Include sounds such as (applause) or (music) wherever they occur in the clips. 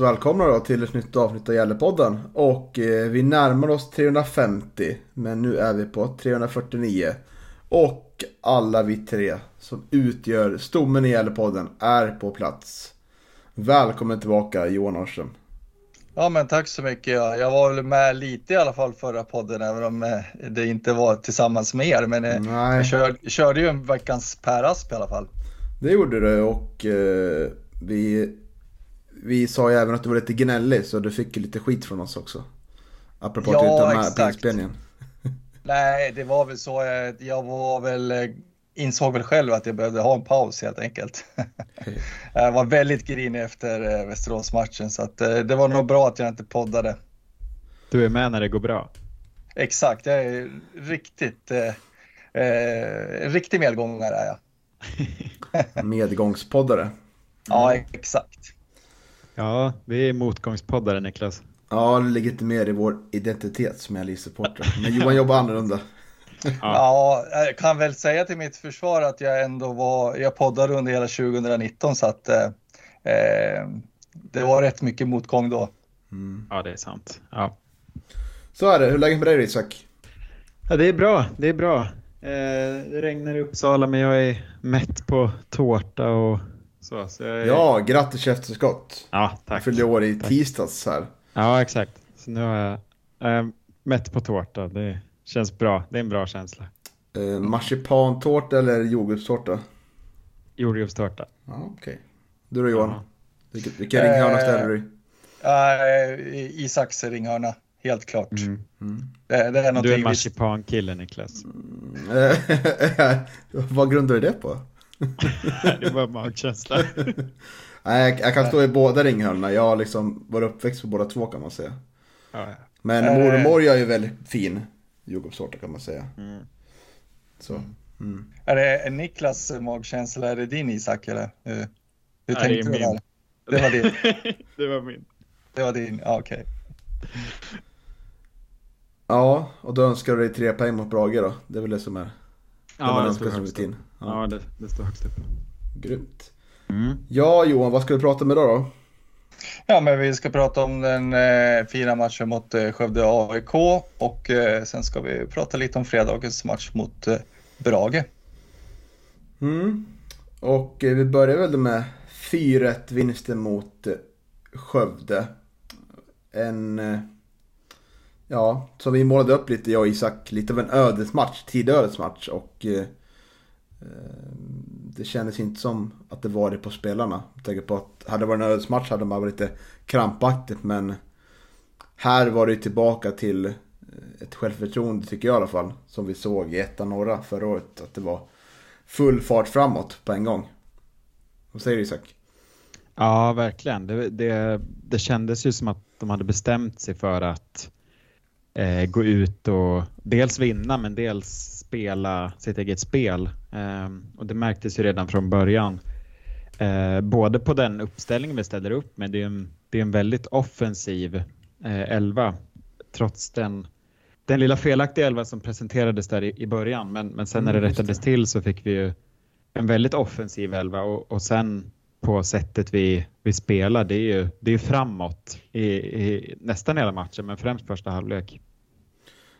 Varmt välkomna då till ett nytt avsnitt av Gällepodden. Och eh, vi närmar oss 350, men nu är vi på 349. Och alla vi tre som utgör stommen i Gällepodden är på plats. Välkommen tillbaka Johan Norrström. Ja men tack så mycket. Ja. Jag var väl med lite i alla fall förra podden även om eh, det inte var tillsammans med er. Men eh, Nej. jag körde, körde ju en veckans Per Asp i alla fall. Det gjorde du och eh, vi, vi sa ju även att du var lite gnällig så du fick ju lite skit från oss också. Apropå att du Ja, inte var med inspelningen. (laughs) Nej, det var väl så. Jag, jag var väl, eh, insåg väl själv att jag behövde ha en paus helt enkelt. (laughs) jag var väldigt grinig efter eh, Västeråsmatchen så att eh, det var nog bra att jag inte poddade. Du är med när det går bra. Exakt, jag är riktigt, eh, eh, riktig medgångare är jag. (laughs) Medgångspoddare. Ja, exakt. Ja, vi är motgångspoddare Niklas. Ja, det ligger lite mer i vår identitet som är Leeds-supporter. Men (laughs) Johan jobbar annorlunda. Ja, jag kan väl säga till mitt försvar att jag ändå var, jag poddade under hela 2019 så att eh, eh, det var rätt mycket motgång då. Ja, det är sant. Ja. Så är det. Hur är läget med dig Isak? ja, det är bra. Det är bra. Eh, det regnar i Uppsala men jag är mätt på tårta och så. så jag är... Ja, grattis i efterskott. ja Jag tack. fyllde år i Tack. tisdags här. Ja, exakt. Så nu har jag eh, mätt på tårta. Det känns bra. Det är en bra känsla. Eh, marsipantårta eller jordgubbstårta? Jordgubbstårta. Ja, okej. Du då Johan? Ja. Vilken, vilken ringhörna ställer du i? Eh, Isaks ringhörna, helt klart. Mm. Det, det är Du är marsipankille Niklas. Eh, (laughs) Vad grundar du det på? (laughs) det var magkänsla. (laughs) Nej, jag, jag kan stå i båda ringhörnorna. Jag har liksom varit uppväxt på båda två kan man säga. Ja. Men Eh. mormor gör ju väldigt fin jordgubbstårta kan man säga. Mm. Så. Mm. är det Niklas magkänsla, är det din Isak eller? Eh, hur det är tänkte du min. där? Det var din, (laughs) det var min. det var din, ja, okej. Ja, och då önskar du dig tre poäng mot Brage då. Det är väl det som är Ja, det står högst upp. Ja. Ja, det, det står högst upp. Grymt. Mm. Ja Johan, vad ska du prata om idag då? Ja, men vi ska prata om den eh, fina matchen mot eh, Skövde AIK och eh, sen ska vi prata lite om fredagens match mot eh, Brage. Mm. Och eh, vi börjar väl med 4-1 vinsten mot eh, Skövde. En, eh, ja, som vi målade upp lite, jag och Isak, lite av en ödesmatch, tidig ödesmatch. Och eh, eh, det kändes inte som att det var det på spelarna. Jag tänker på att hade det varit en ödesmatch hade man varit lite krampaktigt, men här var det tillbaka till eh, ett självförtroende tycker jag i alla fall. Som vi såg i ettan norra förra året. Att det var full fart framåt på en gång. Vad säger du Isak? Ja, verkligen. Det, det, det kändes ju som att de hade bestämt sig för att eh, gå ut och dels vinna men dels spela sitt eget spel. Eh, och det märktes ju redan från början. Eh, både på den uppställningen vi ställer upp med, det är en, det är en väldigt offensiv eh, elva trots den, den lilla felaktiga elva som presenterades där i, i början. Men, men sen när det Mm, just rättades det. till så fick vi ju en väldigt offensiv elva och, och sen på sättet vi, vi spelar, det är ju det är framåt i, i nästan hela matchen, men främst första halvlek.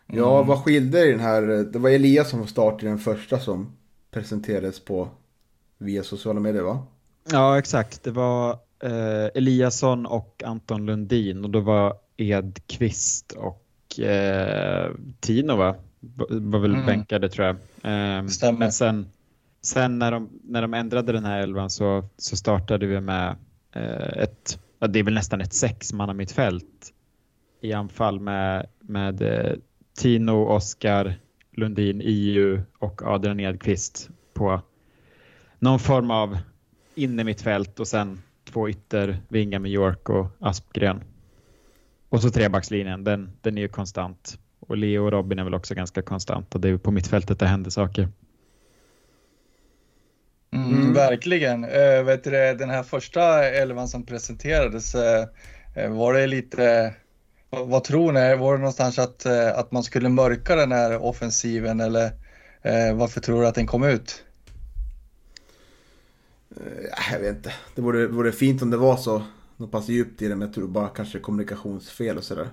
Ja, vad skilde i den här? Det var Elias som var start i den första som presenterades på via sociala medier va? Ja, exakt. Det var eh, Eliasson och Anton Lundin och då var Edqvist och eh, Tino va? B- var väl Mm. bänkade tror jag. Eh, Stämmer. men sen, sen när, de, när de ändrade den här elvan så, så startade vi med eh, ett, ja, det är väl nästan ett sexmanna mittfält i anfall med, med eh, Tino, Oskar, Lundin, IU och Adrian Edqvist på någon form av innermittfält och sen två yttervingar med York och Aspgren. Och så trebackslinjen, den, den är ju konstant. Och Leo och Robin är väl också ganska konstant och det är på mittfältet det händer saker. Mm, mm. Verkligen. Uh, vet du, den här första elvan som presenterades, uh, var det lite, vad, tror ni, var det någonstans att, uh, att man skulle mörka den här offensiven eller varför tror du att den kom ut? Jag vet inte. Det vore, vore fint om det var så något pass djupt i det, men jag tror bara kanske kommunikationsfel och sådär.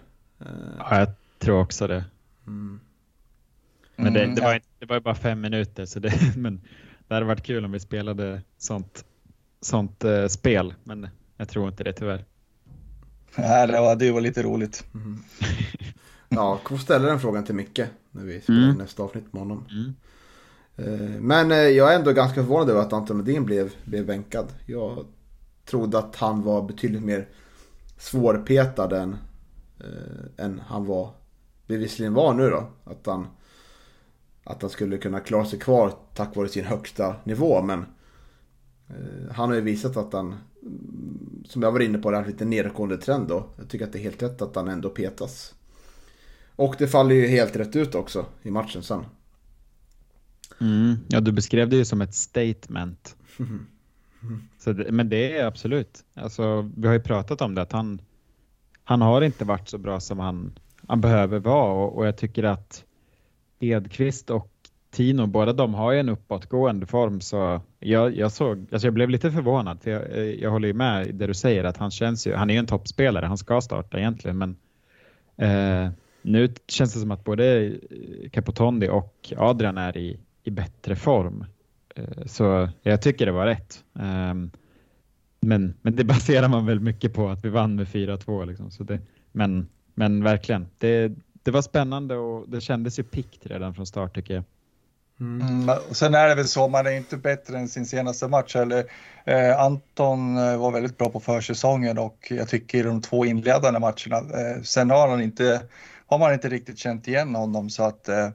Ja, jag tror också det. Mm. Men det, det, var, det var ju bara fem minuter, så det, (laughs) men det hade varit kul om vi spelade sånt, sånt uh, spel, men jag tror inte det tyvärr. Nej, det var, det var lite roligt. Mm. (laughs) ja, kommer ställa den frågan till Micke när vi spelar mm. nästa avsnitt med honom. Mm. Uh, men uh, jag är ändå ganska förvånad över att Anton Edin blev, blev bänkad. Jag trodde att han var betydligt mer svårpetad än, än han var bevisligen var nu då. Att han att han skulle kunna klara sig kvar tack vare sin högsta nivå. Men eh, han har ju visat att han, mm, som jag var inne på, det är lite nedåtgående trend då. Jag tycker att det är helt rätt att han ändå petas. Och det faller ju helt rätt ut också i matchen sen. Mm, ja, du beskrev det ju som ett statement. (laughs) Så det, men det är absolut. Alltså, vi har ju pratat om det att han, han har inte varit så bra som han, han behöver vara och, och jag tycker att Edqvist och Tino, båda de har ju en uppåtgående form så jag, jag såg, alltså jag blev lite förvånad för jag, jag håller ju med det du säger att han känns ju, han är ju en toppspelare, han ska starta egentligen men eh, nu känns det som att både Capotondi och Adrian är i, i bättre form. Eh, så jag tycker det var rätt. Eh, men, men det (laughs) baserar man väl mycket på att vi vann med 4-2 liksom. Så det, men, men verkligen, det, det var spännande och det kändes ju pikt redan från start tycker jag. Mm. Mm, sen är det väl så, man är inte bättre än sin senaste match. Eller, eh, Anton eh, var väldigt bra på försäsongen och jag tycker i de två inledande matcherna. Eh, sen har, han inte, har man inte riktigt känt igen honom så att eh,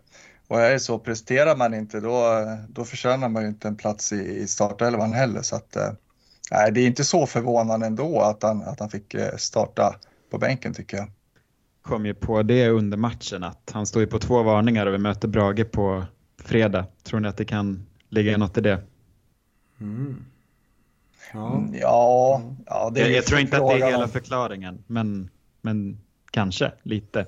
och är det så, presterar man inte då, då förtjänar man ju inte en plats i, i startelvan heller. Så att, eh, det är inte så förvånande ändå att han, att han fick eh, starta på bänken tycker jag kom ju på det under matchen att han står ju på två varningar och vi möter Brage på fredag. Tror ni att det kan ligga något i det? Mm. Ja, mm, ja, ja det jag, jag tror inte att det är hela förklaringen, men, men kanske lite.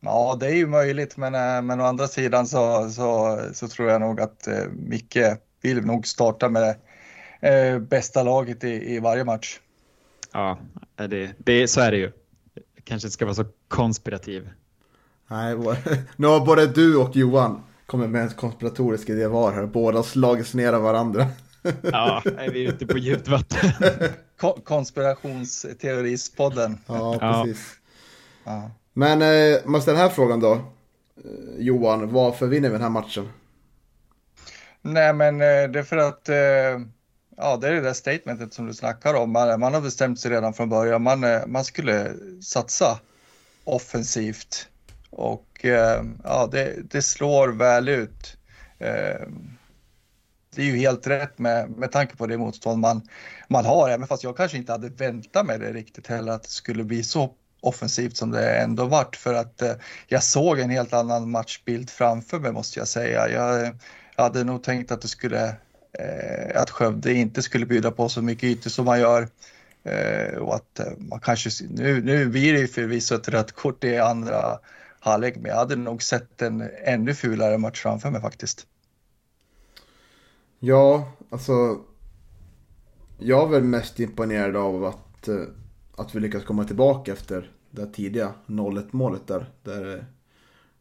Ja, det är ju möjligt, men, eh, men å andra sidan så, så, så tror jag nog att eh, Micke vill nog starta med det eh, bästa laget i, i varje match. Ja, det, det, så är det ju kanske ska vara så konspirativ. Nej, (laughs) nu har både du och Johan kommit med en konspiratorisk idé var här. Båda slagits ner av varandra. (laughs) Ja, är vi ute på djupt vatten. (laughs) Konspirationsteorispodden. Ja, precis. Ja. Men eh, man ställer den här frågan då. Eh, Johan, varför vinner vi den här matchen? Nej, men eh, det är för att eh, ja, det är det där statementet som du snackar om. Man, man har bestämt sig redan från början. Man, man skulle satsa offensivt och Eh, ja, det, det, slår väl ut. Eh, det är ju helt rätt med, med tanke på det motstånd man, man har, även fast jag kanske inte hade väntat mig det riktigt heller, att det skulle bli så offensivt som det ändå vart för att eh, jag såg en helt annan matchbild framför mig måste jag säga. Jag, jag hade nog tänkt att det skulle att Skövde inte skulle bjuda på så mycket ytor som man gör. Och att man kanske, nu, nu blir det ju förvisso ett rött kort i andra halvlek, men jag hade nog sett en ännu fulare match framför mig faktiskt. Ja, alltså. Jag är väl mest imponerad av att, eh, att vi lyckas komma tillbaka efter det tidiga 0-1 målet där. Där eh,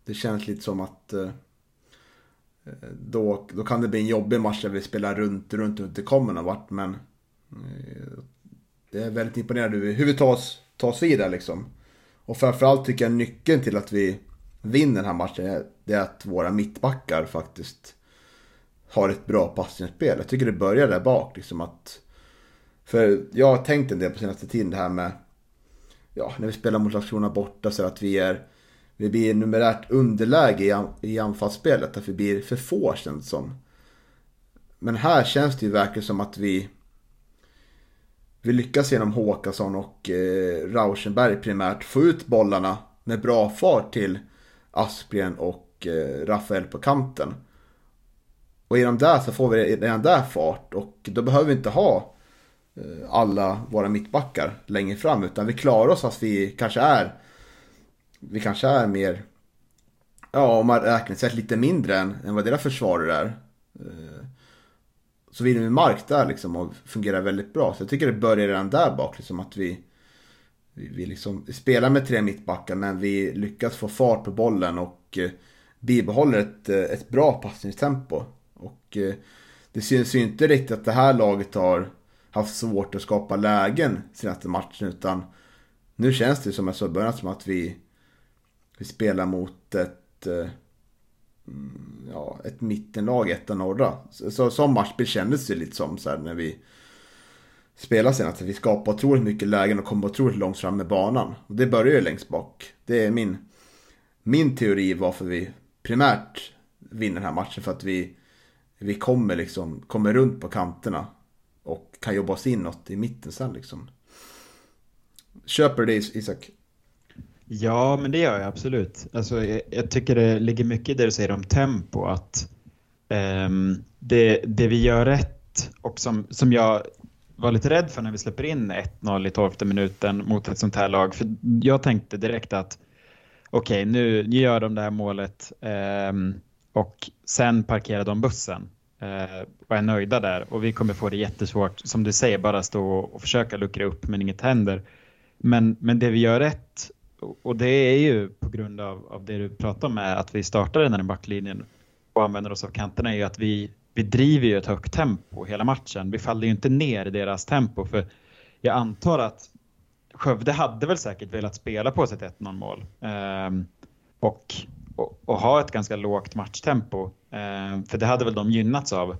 det känns lite som att eh, då, då kan det bli en jobbig match där vi spelar runt, runt och inte kommer någon vart. Men det är väldigt imponerande hur vi tar oss, tar oss vidare liksom. Och framförallt tycker jag nyckeln till att vi vinner den här matchen är, det är att våra mittbackar faktiskt har ett bra passningsspel. Jag tycker det börjar där bak. Liksom att, för jag har tänkt en del på senaste tiden det här med ja, när vi spelar mot Landskrona borta så att vi är vi blir numerärt underläge i, i anfallsspelet. Att vi blir för få känns som. Men här känns det ju verkligen som att vi vi lyckas genom Håkansson och eh, Rauschenberg primärt få ut bollarna med bra fart till Aspgren och eh, Rafael på kanten. Och genom det så får vi redan där fart och då behöver vi inte ha eh, alla våra mittbackar längre fram utan vi klarar oss att vi kanske är vi kanske är mer ja om man räknar sig lite mindre än, än vad deras försvarare är. Eh, så vinner vi mark där liksom och fungerar väldigt bra. Så jag tycker det börjar redan där bak liksom att vi vi, vi liksom spelar med tre mittbackar men vi lyckas få fart på bollen och eh, bibehåller ett, eh, ett bra passningstempo. Och eh, det syns ju inte riktigt att det här laget har haft svårt att skapa lägen senaste matchen utan nu känns det som jag sa i början som att vi, vi spelar mot ett eh, Mm, ja, ett mittenlag, ett norra. Så, så, som matchbild kändes det lite som så här när vi spelade senast. Vi skapade otroligt mycket lägen och kom otroligt långt fram med banan. Och det börjar ju längst bak. Det är min, min teori varför vi primärt vinner den här matchen. För att vi, vi kommer liksom, kommer runt på kanterna. Och kan jobba oss inåt i mitten sen liksom. Köper du det Isak? Ja, men det gör jag absolut. Alltså, jag, jag tycker det ligger mycket i det du säger om tempo. Att um, det, det vi gör rätt och som, som jag var lite rädd för när vi släpper in 1-0 i 12 minuten mot ett sånt här lag. För jag tänkte direkt att okej, okay, nu gör de det här målet um, och sen parkerar de bussen uh, och är nöjda där och vi kommer få det jättesvårt, som du säger, bara stå och försöka luckra upp men inget händer. Men, men det vi gör rätt och det är ju på grund av, av det du pratar om att vi startar den här backlinjen och använder oss av kanterna är ju att vi, vi driver ju ett högt tempo hela matchen. Vi faller ju inte ner i deras tempo för jag antar att Skövde hade väl säkert velat spela på sitt 1-0 mål eh, och, och, och, ha ett ganska lågt matchtempo. Eh, för det hade väl de gynnats av.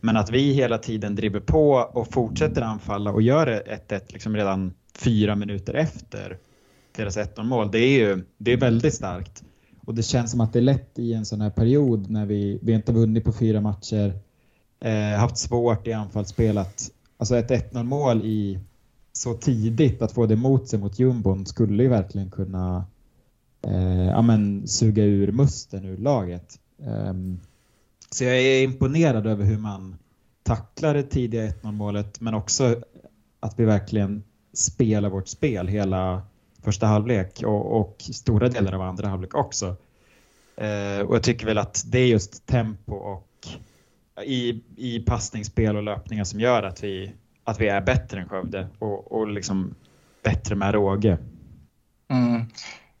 Men att vi hela tiden driver på och fortsätter anfalla och gör 1-1 liksom redan fyra minuter efter deras 1-0 mål. Det är ju det är väldigt starkt. Och det känns som att det är lätt i en sån här period när vi, vi inte vunnit på fyra matcher, eh, haft svårt i anfallsspelet. Alltså ett 1-0 mål i så tidigt att få det emot sig mot jumbon skulle ju verkligen kunna eh, ja, men, suga ur musten ur laget. Um, så jag är imponerad över hur man tacklar det tidiga 1-0 målet men också att vi verkligen spelar vårt spel hela första halvlek och, och stora delar av andra halvlek också. Eh, och jag tycker väl att det är just tempo och i, i passningsspel och löpningar som gör att vi, att vi är bättre än Skövde och, och liksom bättre med råge. Mm.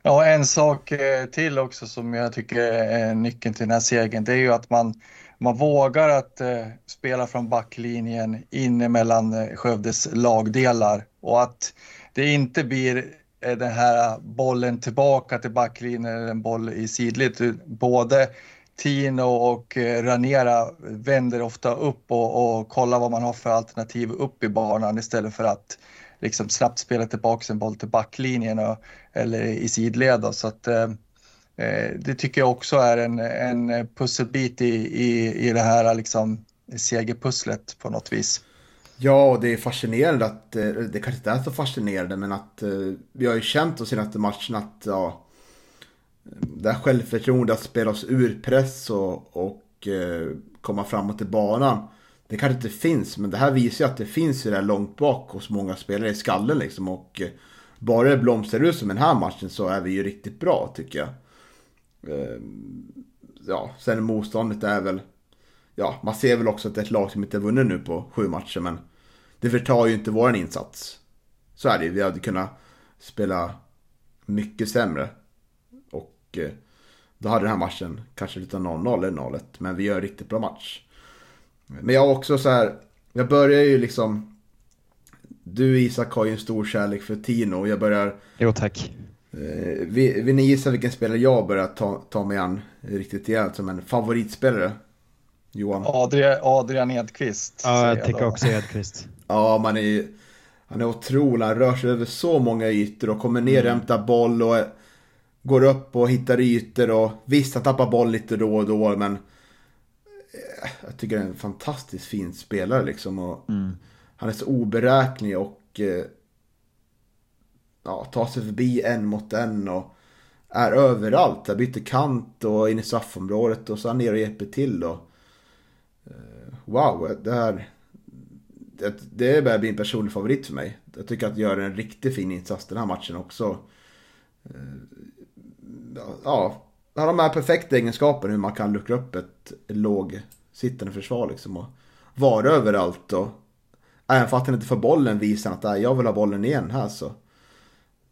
Ja, en sak eh, till också som jag tycker är nyckeln till den här segern, det är ju att man, man vågar att eh, spela från backlinjen in mellan eh, Skövdes lagdelar och att det inte blir Eh, den här bollen tillbaka till backlinjen eller en boll i sidled. Både Tino och eh, Ranera vänder ofta upp och, och kollar vad man har för alternativ upp i banan istället för att liksom snabbt spela tillbaka en boll till backlinjen och, eller i sidled. Så att, eh, eh, det tycker jag också är en, en pusselbit i, i, i det här liksom, segerpusslet på något vis. Ja, och det är fascinerande att, eh, det kanske inte är så fascinerande, men att eh, vi har ju känt de senaste matcherna att, ja, eh, det här självförtroendet att spela oss ur press och, och komma framåt i banan. Det kanske inte finns, men det här visar ju att det finns ju där långt bak hos många spelare i skallen liksom. Och bara det blomstrar ut som den här matchen så är vi ju riktigt bra tycker jag. Ja, sen motståndet är väl ja, man ser väl också att det är ett lag som inte vunnit nu på sju matcher, men det förtar ju inte våran insats. Så är det Vi hade kunnat spela mycket sämre. Och eh, då hade den här matchen kanske lite 0-0 eller 0-1, men vi gör en riktigt bra match. Men jag har också så här, jag börjar ju liksom... Du Isak har ju en stor kärlek för Tino jag börjar... Jo tack. Eh, vill ni gissa vilken spelare jag börjar ta, ta mig an riktigt rejält som en favoritspelare? Johan? Adrian, Adrian Edqvist. Ja, jag tycker också Edqvist. Ja, man är. Han är otrolig, han rör sig över så många ytor och kommer ner, mm. hämtar boll och går upp och hittar ytor och visst han tappar boll lite då och då men eh, jag tycker det är en fantastiskt fin spelare liksom. Och mm. Han är så oberäknelig och eh, ja, tar sig förbi en mot en och är överallt. Jag byter kant och in i straffområdet och så ner och hjälper till. Och, eh, wow, det här det, det börjar bli en personlig favorit för mig. Jag tycker att gör en riktigt fin insats den här matchen också. Eh, ja, har de här perfekta egenskaperna hur man kan luckra upp ett lågsittande försvar liksom. Och vara överallt och även fast han inte får bollen visar han att jag vill ha bollen igen här så.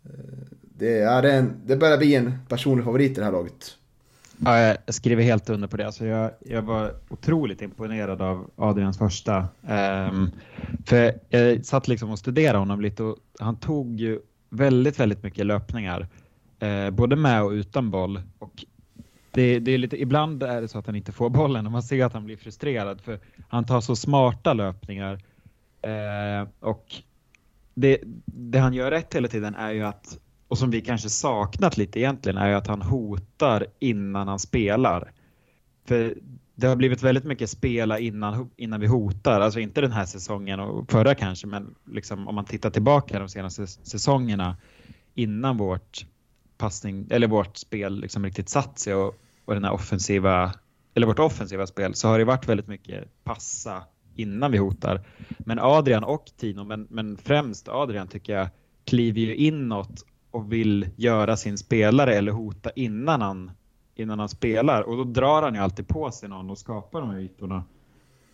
Eh, det, är en, det börjar bli en personlig favorit i det här laget. Ja, jag skriver helt under på det. Alltså jag, jag var otroligt imponerad av Adrians första. Um, för jag satt liksom och studerade honom lite och han tog ju väldigt, väldigt mycket löpningar. Uh, både med och utan boll. Och det, det, är lite, ibland är det så att han inte får bollen och man ser att han blir frustrerad för han tar så smarta löpningar. Uh, och det, det han gör rätt hela tiden är ju att och som vi kanske saknat lite egentligen är ju att han hotar innan han spelar. För det har blivit väldigt mycket spela innan, innan vi hotar, alltså inte den här säsongen och förra kanske, men liksom om man tittar tillbaka de senaste säsongerna innan vårt passning eller vårt spel liksom riktigt satt sig och, och den här offensiva eller vårt offensiva spel så har det varit väldigt mycket passa innan vi hotar. Men Adrian och Tino, men, men främst Adrian tycker jag kliver ju inåt och vill göra sin spelare eller hota innan han, innan han spelar. Och då drar han ju alltid på sig någon och skapar de här ytorna.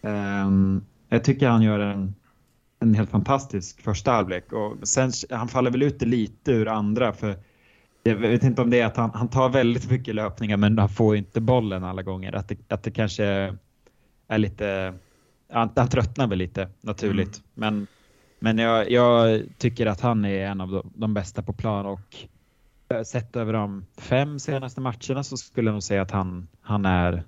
Um, jag tycker han gör en, en helt fantastisk första halvlek. Och sen, han faller väl ut lite ur andra för jag vet inte om det är att han, han tar väldigt mycket löpningar men han får inte bollen alla gånger. Att det, att det kanske är lite, han, han tröttnar väl lite naturligt. Mm. Men men jag, jag, tycker att han är en av de, de bästa på plan och eh, sett över de fem senaste matcherna så skulle jag nog säga att han, han är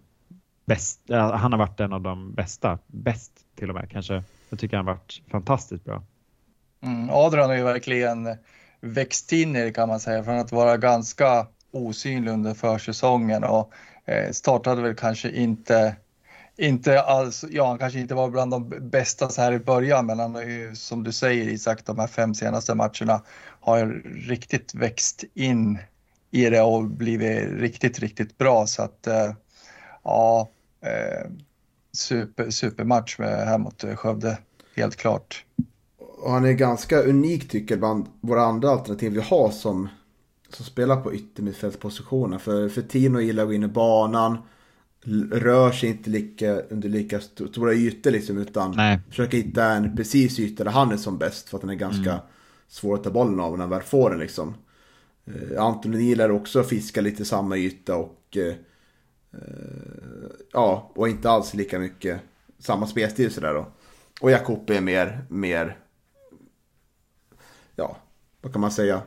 bäst. Eh, han har varit en av de bästa, bäst till och med kanske. Jag tycker han har varit fantastiskt bra. Mm, Adrian har ju verkligen växt in i det kan man säga från att vara ganska osynlig under försäsongen och eh, startade väl kanske inte inte alls, ja han kanske inte var bland de bästa så här i början men han har ju som du säger Isak de här fem senaste matcherna har riktigt växt in i det och blivit riktigt, riktigt bra så att eh, ja, eh, super, supermatch med här mot Skövde, helt klart. Och han är ganska unik tycker jag bland våra andra alternativ vi har som, som spelar på yttermittfältspositioner. För, för Tino gillar att gå in i banan rör sig inte lika, under lika stora ytor liksom utan Nej. försöker hitta en precis yta där han är som bäst för att den är ganska mm. svår att ta bollen av när han väl får den liksom. Eh, Anton gillar också att fiska lite samma yta och eh, eh, ja, och inte alls lika mycket samma spelstil sådär då. Och Jakob är mer, mer, ja, vad kan man säga,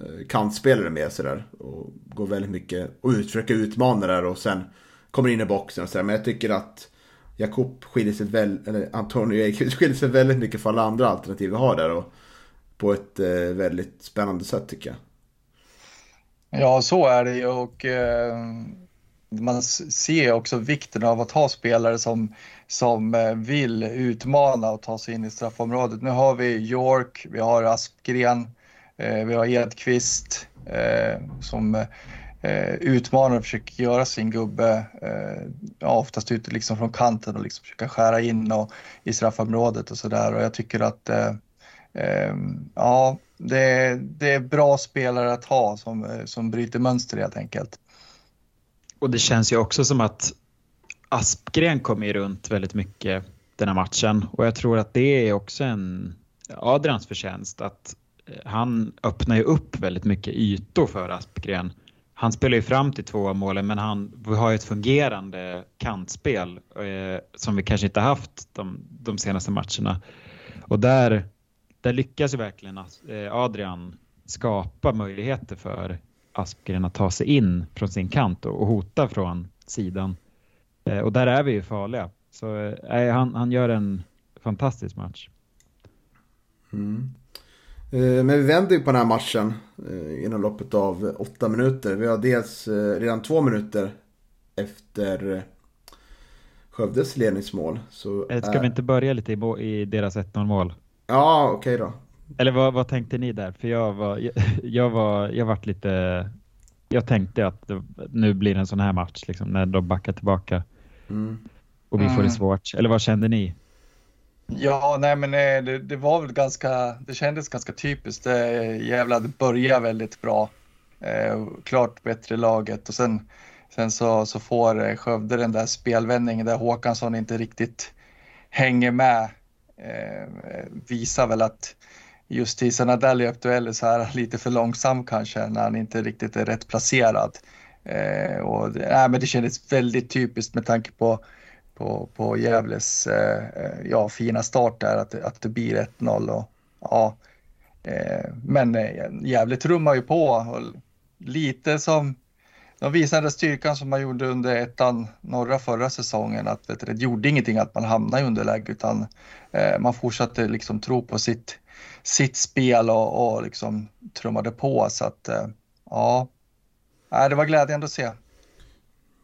eh, kantspelare mer sådär. Och går väldigt mycket och försöker utmana där och sen kommer in i boxen och sådär. Men jag tycker att Jakob skiljer sig väldigt, eller Antonio (laughs) skiljer sig väldigt mycket från alla andra alternativ vi har där. Och på ett eh, väldigt spännande sätt tycker jag. Ja, så är det ju och eh, man ser också vikten av att ha spelare som, som eh, vill utmana och ta sig in i straffområdet. Nu har vi York, vi har Aspgren, eh, vi har Edqvist eh, som eh, utmanar och försöker göra sin gubbe, eh, oftast ute liksom från kanten och liksom försöka skära in och, i straffområdet och sådär. Och jag tycker att eh, eh, ja, det, det är bra spelare att ha som, eh, som bryter mönster helt enkelt. Och det känns ju också som att Aspgren kommer ju runt väldigt mycket den här matchen och jag tror att det är också en Adrians förtjänst att eh, han öppnar ju upp väldigt mycket ytor för Aspgren han spelar ju fram till två av målen men han, vi har ju ett fungerande kantspel eh, som vi kanske inte haft de, de senaste matcherna. Och där, där lyckas ju verkligen eh, Adrian skapa möjligheter för Aspgren att ta sig in från sin kant och, och hota från sidan. Eh, och där är vi ju farliga. Så eh, han, han gör en fantastisk match. Mm. Eh, men vi vänder ju på den här matchen eh, inom loppet av åtta minuter. Vi har dels eh, redan två minuter efter Skövdes ledningsmål. Så Ska vi inte börja lite i, deras 1-0 mål? Ja, okej okay då. Eller vad, vad, tänkte ni där? För jag var, jag, (laughs) jag var, jag vart lite, jag tänkte att det, nu blir det en sån här match liksom, när de backar tillbaka. Mm. Och vi får det mm. svårt. Eller vad kände ni? Ja, nej men eh, det, det, var väl ganska, det kändes ganska typiskt. Det jävla, det började väldigt bra. Eh, klart bättre laget och sen, sen så, så får eh, Skövde den där spelvändningen där Håkansson inte riktigt hänger med. Eh, visar väl att just i sådana där löpdueller så han lite för långsam kanske när han inte riktigt är rätt placerad. Eh, och, nej, men det kändes väldigt typiskt med tanke på på, på Gävles eh, ja, fina start där, att, att det blir 1-0. ja, eh, men eh, Gävle trummar ju på. Och lite som de visade styrkan som man gjorde under ettan norra förra säsongen. Att vet du, det gjorde ingenting att man hamnade i underläge utan eh, man fortsatte liksom tro på sitt, sitt spel och, och liksom trummade på. Så att eh, ja, det var glädjande att se.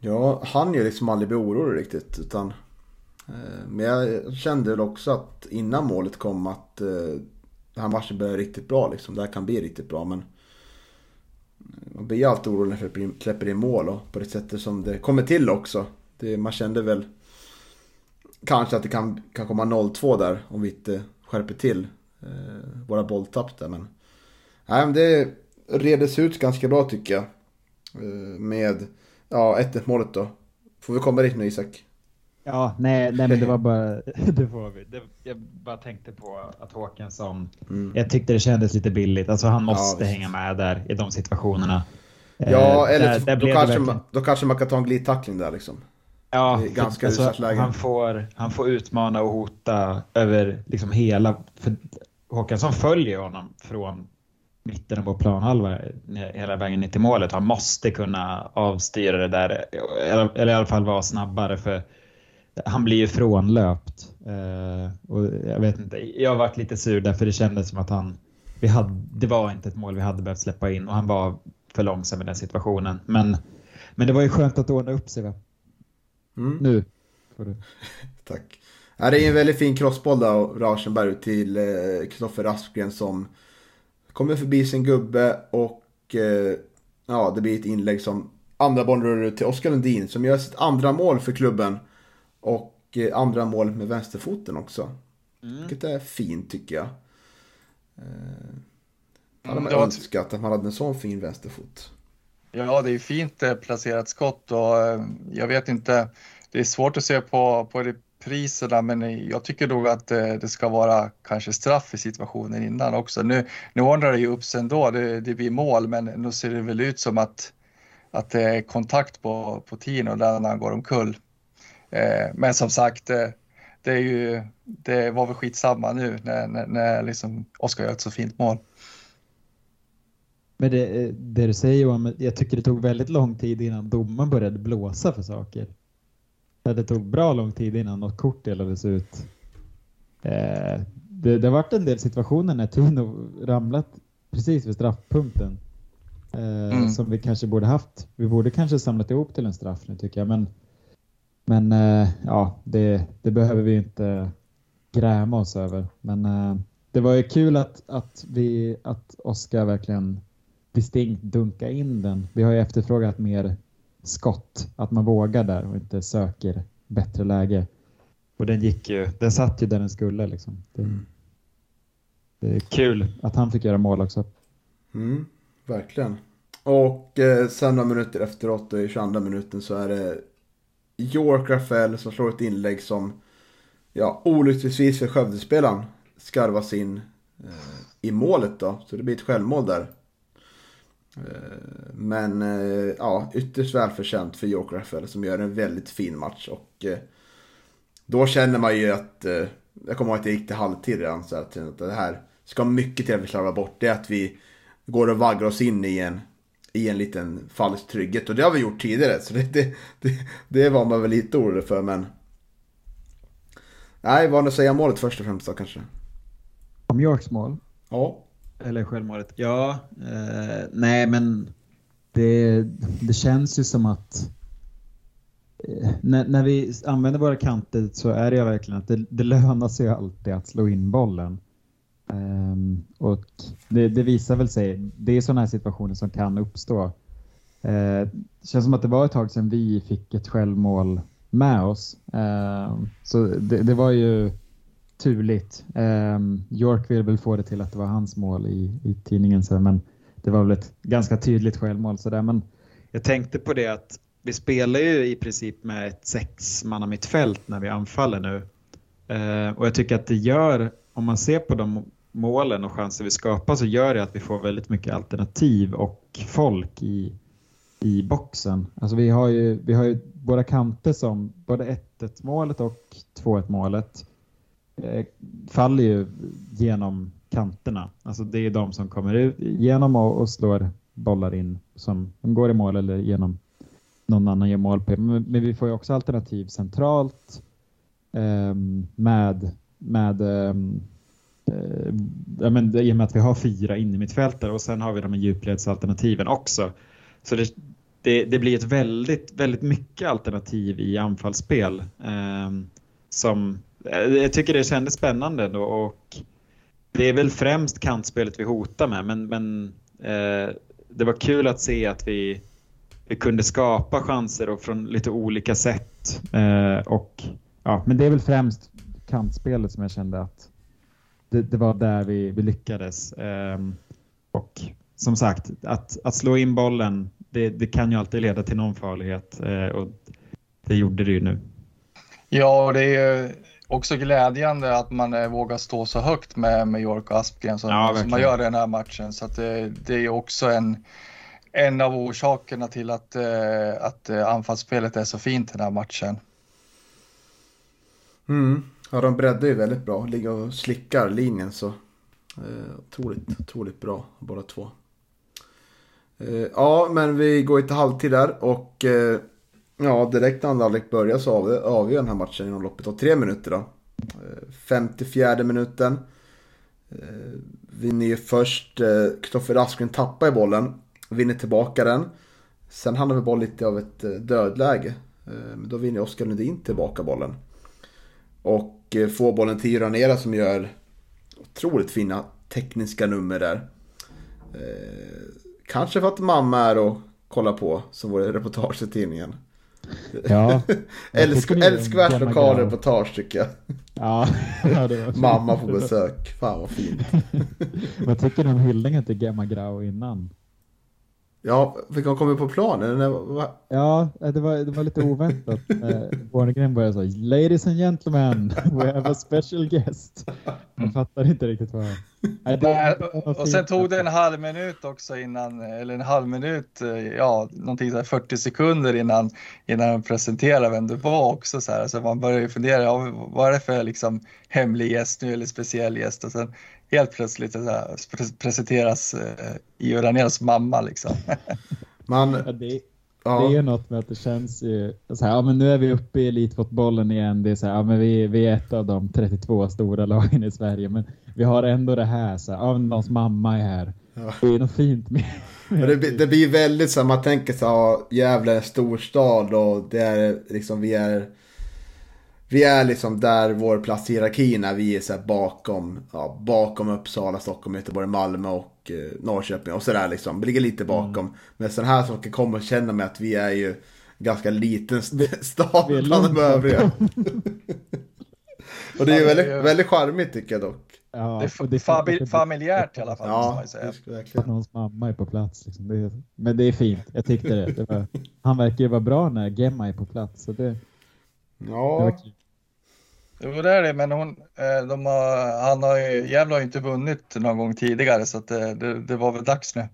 Ja, han ju liksom aldrig bli orolig riktigt. Utan, eh, men jag kände väl också att innan målet kom att eh, den här matchen började riktigt bra. Liksom. Det här kan bli riktigt bra. Men eh, man blir alltid orolig när vi släpper in mål och på det sättet som det kommer till också. Det, man kände väl kanske att det kan, kan komma 0-2 där om vi inte skärper till eh, våra bolltapp där. Men, nej, men det redes ut ganska bra tycker jag. Eh, med Ja, 1-1 målet då. Får vi komma dit nu Isak? Ja, nej, nej men det var (laughs) bara, (laughs) det får vi. Det, jag bara tänkte på att Håkansson, mm. jag tyckte det kändes lite billigt. Alltså han måste ja, hänga med där i de situationerna. Ja, eh, eller där, där då, kanske man, då kanske man kan ta en glidtackling där liksom. Ja, ganska alltså, han, får, han får utmana och hota över liksom hela... För Håkansson följer honom från mitten av vår planhalva hela vägen ner till målet. Han måste kunna avstyra det där, eller i alla fall vara snabbare för han blir ju frånlöpt. Eh, och jag vet inte, jag har varit lite sur därför det kändes som att han, vi hade, det var inte ett mål vi hade behövt släppa in och han var för långsam i den situationen. Men, men det var ju skönt att ordna upp sig va? Mm. Nu får du. (laughs) Tack. Ja, det är en väldigt fin crossboll där av Rauschenberg till Kristoffer eh, Aspgren som Kommer förbi sin gubbe och eh, ja, det blir ett inlägg som andra bollen till Oskar Lundin som gör sitt andra mål för klubben. Och eh, andra mål med vänsterfoten också. Mm. Vilket är fint tycker jag. Eh, hade man mm, önskat att man hade en sån fin vänsterfot. Ja, det är fint eh, placerat skott och eh, jag vet inte. Det är svårt att se på, på priserna, men jag tycker nog att eh, det ska vara kanske straff i situationen innan också. Nu, nu ordnar det ju upp sig ändå, det, det blir mål, men nu ser det väl ut som att, att det är kontakt på, på Tino där han går omkull. Eh, men som sagt, det, det, är ju, det var väl skitsamma nu när, när, när liksom Oskar gör ett så fint mål. Men det, eh, det du säger Johan, jag tycker det tog väldigt lång tid innan domaren började blåsa för saker. Det tog bra lång tid innan något kort delades ut. Eh, det, det har varit en del situationer när Tino ramlat precis vid straffpunkten. Eh, mm. Som vi kanske borde haft. Vi borde kanske samlat ihop till en straff nu tycker jag. Men, men eh, ja, det, det, behöver vi inte gräma oss över. Men eh, det var ju kul att, att, vi, att Oskar verkligen distinkt dunka in den. Vi har ju efterfrågat mer skott. Att man vågar där och inte söker bättre läge. Och den gick ju, den satt ju där den skulle liksom. Det, mm. det är kul att han fick göra mål också. Mm, verkligen. Och eh, sen några minuter efteråt, i 22 minuten, så är det York Rafael som slår ett inlägg som, ja, olyckligtvis för Skövdespelaren skarvas in eh, i målet då. Så det blir ett självmål där. Eh, men eh, ja, ytterst välförtjänt för York Rafael som gör en väldigt fin match. Och eh, då känner man ju att, jag kommer ihåg att det gick till halvtid redan, så att det här ska mycket till att vi slarvar bort. Det är att vi går och vaggar oss in i en, i en liten falsk trygghet. Och det har vi gjort tidigare, så det, det, det, det var man väl lite orolig för. Men nej, vad att säga målet först och främst då kanske? Om Yorks mål? Ja. Eller självmålet? Ja, eh, nej men det, det känns ju som att eh, när, när, vi använder våra kanter så är det ju verkligen att det, det lönar sig alltid att slå in bollen. Um, och det, det, visar väl sig, det är sådana här situationer som kan uppstå. Uh, det känns som att det var ett tag sedan vi fick ett självmål med oss. Uh, så det, det, var ju turligt. Um, York vill väl få det till att det var hans mål i, i tidningen, så, men det var väl ett ganska tydligt självmål. Så där. Men jag tänkte på det att vi spelar ju i princip med ett sexmannamittfält när vi anfaller nu. Uh, och jag tycker att det gör, om man ser på de målen och chanser vi skapar så gör det att vi får väldigt mycket alternativ och folk i, i boxen. Alltså vi har ju, vi har ju båda kanter som både 1-1 målet och 2-1 målet eh, Eh, faller ju genom kanterna. Alltså det är de som kommer ut genom och, och slår bollar in som, går i mål eller genom någon annan gör mål på. Men, men vi får ju också alternativ centralt eh, med, med eh, eh, ja, men, i och med att vi har fyra innermittfältare och sen har vi de här djupledsalternativen också. Så det, det, det, blir ett väldigt, väldigt mycket alternativ i anfallsspel. Eh, som, Eh, jag tycker det kändes spännande då och det är väl främst kantspelet vi hotar med men, men eh, det var kul att se att vi, vi kunde skapa chanser och från lite olika sätt. Eh, och, ja, men det är väl främst kantspelet som jag kände att det, det var där vi, vi lyckades. Eh, och som sagt, att, att slå in bollen, det, det kan ju alltid leda till någon farlighet eh, och det gjorde det ju nu. Ja, det är också glädjande att man uh, vågar stå så högt med, med York och Aspgren som, ja, som man gör i den här matchen. Så det, det är också en, en av orsakerna till att, uh, att anfallsspelet är så fint den här matchen. Mm. Ja, de breddar ju väldigt bra. Ligger och slickar linjen så. Eh, otroligt, otroligt bra båda två. Eh, ja, men vi går ju till halvtid där och eh, ja, direkt när andra halvlek börjar så avgör den här matchen inom loppet av tre minuter då. Eh, 54 minuten. Eh, vinner ju först, eh, Kristoffer Askren tappar i bollen, vinner tillbaka den. Sen hamnar vi boll lite av ett dödläge. Men då vinner Oskar Lundin tillbaka bollen. Och får bollen till Ranera som gör otroligt fina tekniska nummer där. Kanske för att mamma är och kollar på, som vår reportage i tidningen. Ja, (laughs) Älsk, älskvärt lokalreportage tycker jag. Ja, (laughs) mamma på besök. Fan vad fint. (laughs) vad tycker du om hyllningen till Gemma Grau innan? Ja, fick hon komma på planen? Ja, det var, det var lite oväntat. eh, Bornegren började så, Ladies and gentlemen, we have a special guest. Jag fattar inte riktigt vad... Nej, det, och sen tog det en halv minut också innan, eller en halv minut, eh, ja, någonting så 40 sekunder innan, innan de presenterade vem det var också så här. Så man börjar ju fundera, ja, vad är det för liksom hemlig gäst nu eller speciell gäst? Och sen helt plötsligt så här, presenteras eh, Io Raneros mamma liksom. (laughs) Man, ja, det, ja. det är något med att det känns ju så här, ja men nu är vi uppe i elitfotbollen igen. Det är så här, ja men vi, vi är ett av de 32 stora lagen i Sverige, men vi har ändå det här så här, ja någons mamma är här. Ja. Det är något fint med det, det blir väldigt så här, man tänker så här, Gävle är en storstad och det är liksom, vi är vi är liksom där vår plats i hierarkin är. Vi är så bakom, ja, bakom Uppsala, Stockholm, Göteborg, Malmö och eh, Norrköping och sådär liksom. Vi ligger lite bakom. Mm. Men sådana här saker kommer känna med att vi är ju ganska liten stad bland de övriga. (laughs) och det är ju väldigt, väldigt charmigt tycker jag dock. Ja, det är, det är famil familjärt i alla fall. Ja, verkligen. Någons mamma är på plats. Liksom. Det är, men det är fint. Jag tyckte det. det var, han verkar ju vara bra när Gemma är på plats. Så det, Ja. Jo, det är det, men hon, eh, de har, han har ju, Gävle har ju inte vunnit någon gång tidigare så det, det, det, var väl dags nu.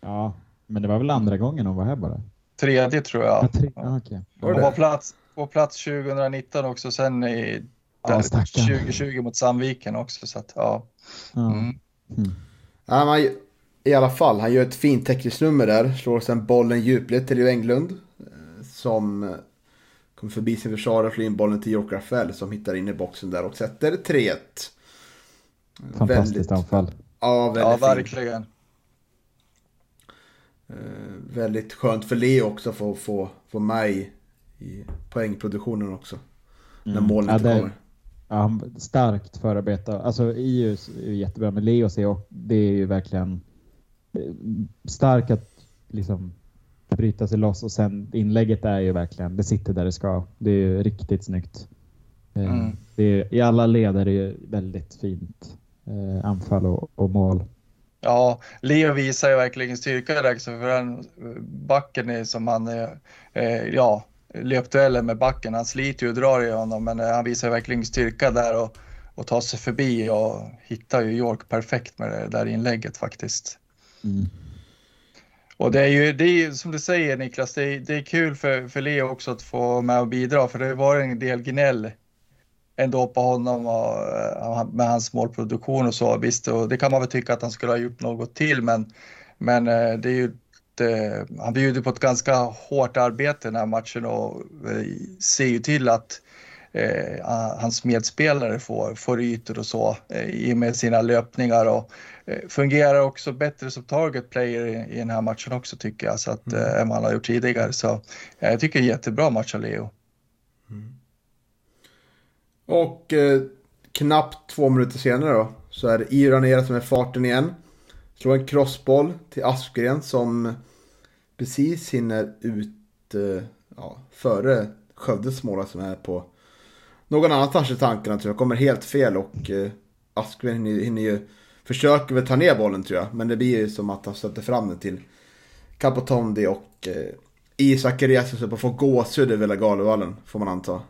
Ja, men det var väl andra gången hon var här bara? Tredje tror jag. Ja, tre, ja. Okay. Hon var plats, på plats 2019 också, sen i ja, 2020 mot Sandviken också. Så att, ja. Mm. Mm. ja man, I alla fall, han gör ett fint tekniskt nummer där, slår sen bollen djupled till Englund. Eh, som Kommer förbi sin försvarare, får in bollen till York Rafael som hittar in i boxen där och sätter 3-1. Fantastiskt väldigt, anfall. Ja, väldigt Ja, verkligen. Eh, väldigt skönt för Leo också att få, få, få med i, poängproduktionen också. När Mm. målen Ja, inte det- kommer. Ja, han- starkt förarbete. Alltså IUs är ju jättebra, men Leos är, och- det är ju verkligen eh, stark att liksom bryta sig loss och sen inlägget är ju verkligen, det sitter där det ska. Det är ju riktigt snyggt. Eh, Mm. Det är, I alla led är det ju väldigt fint eh, anfall och, och mål. Ja, Leo visar ju verkligen styrka där också för den backen är som han, eh, ja, löpduellen med backen. Han sliter ju och drar i honom, men eh, han visar verkligen styrka där och, och tar sig förbi och hittar ju York perfekt med det där inlägget faktiskt. Mm. Och det är ju, det är ju som du säger Niklas, det är, det är kul för, för Leo också att få med och bidra, för det var en del gnäll ändå på honom och, eh, med hans målproduktion och så. Visst, och det kan man väl tycka att han skulle ha gjort något till, men, men eh, det är ju det, eh, han bjuder på ett ganska hårt arbete den här matchen och ser ju till att eh, hans medspelare får, får ytor och så eh, i och med sina löpningar och eh, fungerar också bättre som target player i, i den här matchen också tycker jag, så att, eh, än vad han har gjort tidigare. Så eh, jag tycker en jättebra match av Leo. Och eh, knappt två minuter senare då så är det Ira nere som är farten igen. Slår en crossboll till Aspgren som precis hinner ut eh, ja, före Skövdes mål som är på någon annanstans i tankarna tror jag. Kommer helt fel och eh, Aspgren hinner, hinner ju försöker väl ta ner bollen tror jag. Men det blir ju som att han stöter fram den till Capotondi och eh, Isak reser upp och får gåshud över hela Galevallen får man anta.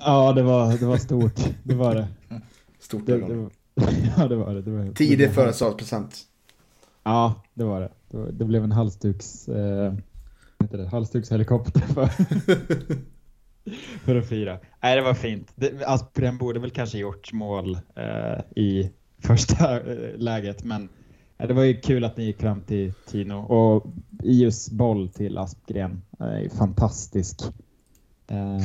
Ja, det var, det var stort. Det var det. Stort det, det var, (laughs) ja, det var det. det var, Tidig födelsedagspresent. Ja, det var det. Det, var, det blev en halsduks, eh, heter det? halsdukshelikopter för, (laughs) för att fira. Nej, det var fint. Det, Aspgren borde väl kanske gjort mål eh, i första eh, läget, men eh, det var ju kul att ni gick fram till Tino och Ius boll till Aspgren är ju fantastisk. Eh,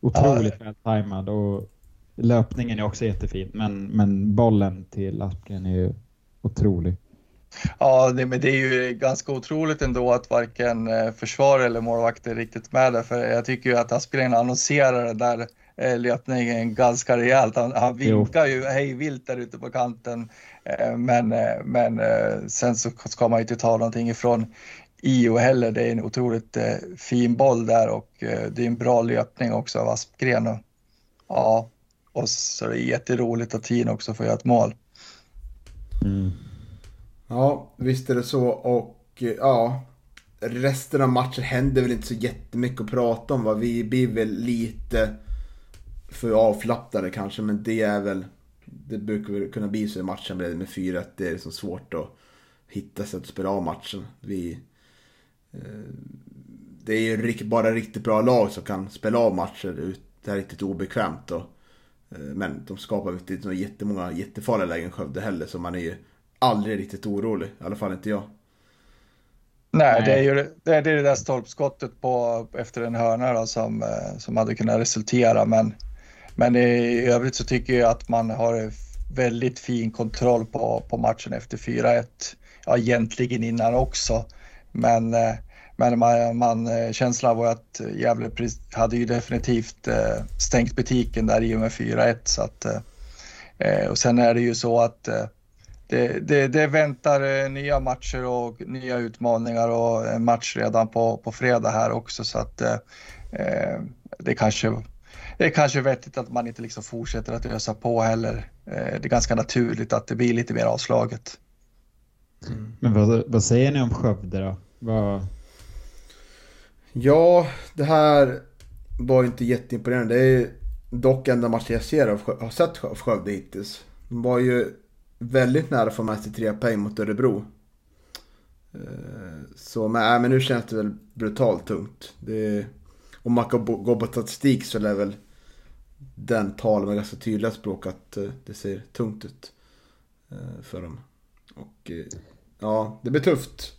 otroligt väl tajmad och löpningen är också jättefin, men, men bollen till Aspgren är ju otrolig. Ja, det, men det är ju ganska otroligt ändå att varken eh, försvar eller målvakt är riktigt med där. För jag tycker ju att Aspgren annonserar den där eh, löpningen ganska rejält. Han, han Jo. vinkar ju hej vilt där ute på kanten. Eh, Men, men sen så ska man ju inte ta någonting ifrån Io heller. Det är en otroligt fin boll där och det är en bra löpning också av Aspgren. Och, ja, och så är det jätteroligt att Tino också får göra ett mål. Mm. Ja, visst är det så. Och eh, ja, resten av matchen händer väl inte så jättemycket att prata om. Va? Vi blir väl lite för avflappade kanske, men det är väl... Det brukar väl kunna bli så i matchen med 4-1. Det är liksom svårt att hitta sätt att spela av matchen. Vi... eh, Det är ju bara riktigt bra lag som kan spela av matcher. ut- Det är riktigt obekvämt. Och, eh, men de skapar inte så jättemånga jättefarliga lägen Skövde heller. Så man är ju aldrig riktigt orolig. I alla fall inte jag. Nej, Nej. det är ju det, är det där stolpskottet på, efter en hörna då, som, eh, som hade kunnat resultera. Men, men i övrigt så tycker jag att man har väldigt fin kontroll på, på matchen efter 4-1. Ja, egentligen innan också. Men, eh, men man, man, eh, känslan var att Gävle hade ju definitivt stängt butiken där i och med 4-1. Så att, eh, eh, och sen är det ju så att eh, det, det, det väntar eh, nya matcher och nya utmaningar och en match redan på, på fredag här också så att eh, eh, det kanske det är kanske vettigt att man inte liksom fortsätter att ösa på heller. Eh, det är ganska naturligt att det blir lite mer avslaget. Men vad, vad säger ni om Skövde då? Vad, Ja, det här var inte jätteimponerande. Det är dock enda matchen jag ser av, har sett av Skövde hittills. De var ju väldigt nära att få med sig tre poäng mot Örebro. Eh, så men, äh, men nu känns det väl brutalt tungt. Det, om man kan gå på statistik så är väl den tala med ganska tydliga språk att eh, det ser tungt ut eh, för dem. Och ja, det blir tufft.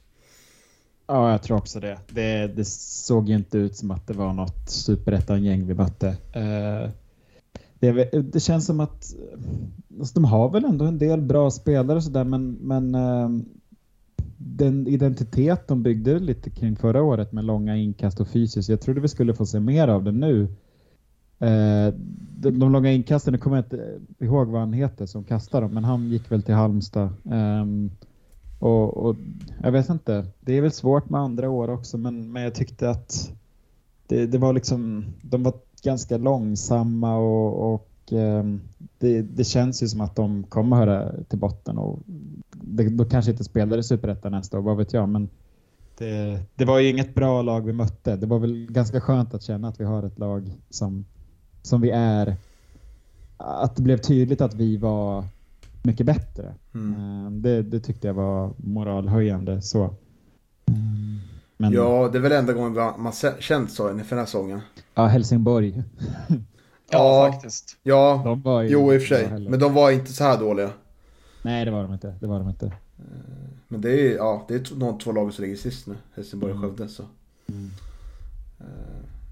ja, jag tror också det. det. Det såg ju inte ut som att det var något superettan-gäng vi mötte. Det, det, känns som att alltså, de har väl ändå en del bra spelare och sådär men, men eh, den identitet de byggde lite kring förra året med långa inkast och fysiskt. Jag trodde vi skulle få se mer av det nu. Eh, de, de långa inkasten, nu kommer jag inte ihåg vad han heter som kastar dem, men han gick väl till Halmstad. Eh, och, och, jag vet inte, det är väl svårt med andra år också, men, men jag tyckte att det, det var liksom, de var ganska långsamma och, och det, det, känns ju som att de kommer höra till botten och det, då kanske inte spelar i Superettan nästa år, vad vet jag, men det, det, var ju inget bra lag vi mötte. Det var väl ganska skönt att känna att vi har ett lag som, som vi är. Att det blev tydligt att vi var mycket bättre. Mm. Ehm, det, det, tyckte jag var moralhöjande. Så. Ehm, men... Ja, det är väl enda gången man känt så inför den här säsongen. Ja, Helsingborg. (laughs) ja, faktiskt. Ja, de var jo i och för sig. Men de var inte så här dåliga. Nej, det var de inte. Det var de inte. Ehm, men det är, ja, det är de två lag som ligger sist nu. Helsingborg och mm. Skövde. Så. Mm.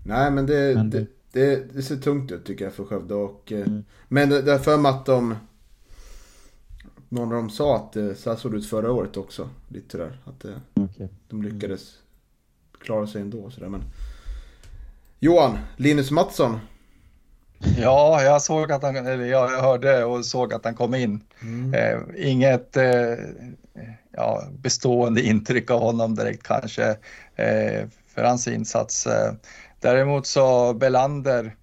Nej, men, det, men det... det, det, det, ser tungt ut tycker jag för Skövde. Och, mm. Men det, är för mig att de någon av dem sa att så här såg det ut förra året också. Lite där. Att det, okay. de lyckades klara sig ändå. Så där. Men... Johan, Linus Mattsson. Ja, jag såg att han, eller jag hörde och såg att han kom in. Mm. Eh, inget eh, ja, bestående intryck av honom direkt kanske eh, för hans insats. Eh, däremot så Belander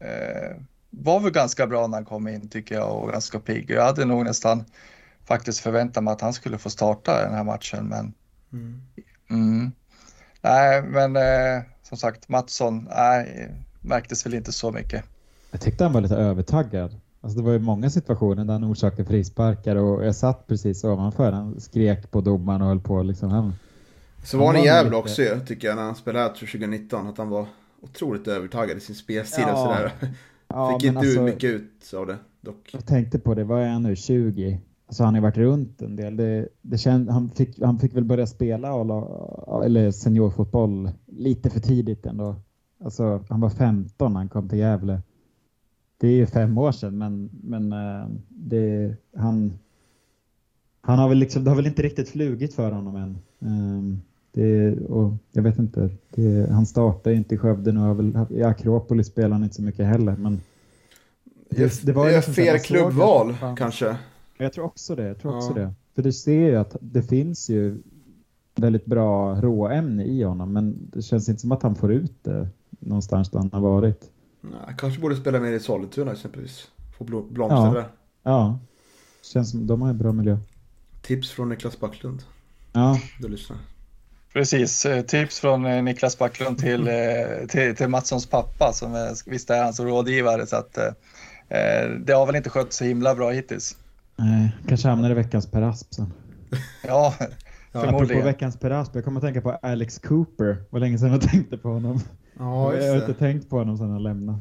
eh, var väl ganska bra när han kom in tycker jag och ganska pigg. Jag hade nog nästan faktiskt förväntat mig att han skulle få starta den här matchen men mm. Mm. Nej, men eh, som sagt Mattsson, nej, märktes väl inte så mycket. Jag tyckte han var lite övertaggad. Alltså det var ju många situationer där han orsakade frisparkar och jag satt precis ovanför. Han skrek på domaren och höll på liksom. Han, så var han i Gävle också tycker jag när han spelade här 2019. Att han var otroligt övertaggad i sin spelstil ja. och sådär. Ja, (laughs) Fick inte alltså, mycket ut av det dock. Jag tänkte på det, vad är han nu, 20? Alltså han har varit runt en del. Det, det känd, han, fick, han fick väl börja spela eller seniorfotboll lite för tidigt ändå. Alltså han var 15 när han kom till Gävle. Det är ju fem år sedan men, men eh, det, han, han har väl liksom, det har väl inte riktigt flugit för honom än. Ehm, det, och jag vet inte, det, han startar inte i Skövde nu. Väl, I Akropolis spelar han inte så mycket heller. Men det, det var det är liksom fel klubbval kanske. Jag tror också det. Jag tror också ja. det. För du ser ju att det finns ju väldigt bra råämne i honom. Men det känns inte som att han får ut det någonstans där han har varit. Nej, kanske borde spela mer i Sollentuna exempelvis. Få blomstra ja. där. Ja, känns som de har en bra miljö. Tips från Niklas Backlund. Ja. Du lyssnar. Precis, eh, tips från eh, Niklas Backlund till, (laughs) eh, till, till Matssons pappa som visst är hans rådgivare. Så att, det har väl inte skött så himla bra hittills. Nej, kanske hamnar i veckans Per Asp sen. (laughs) Ja, förmodligen. Apropå veckans Per Asp, jag kommer att tänka på Alex Cooper. Vad länge sedan jag tänkte på honom. Ja, jag har inte tänkt på honom sedan han lämnade.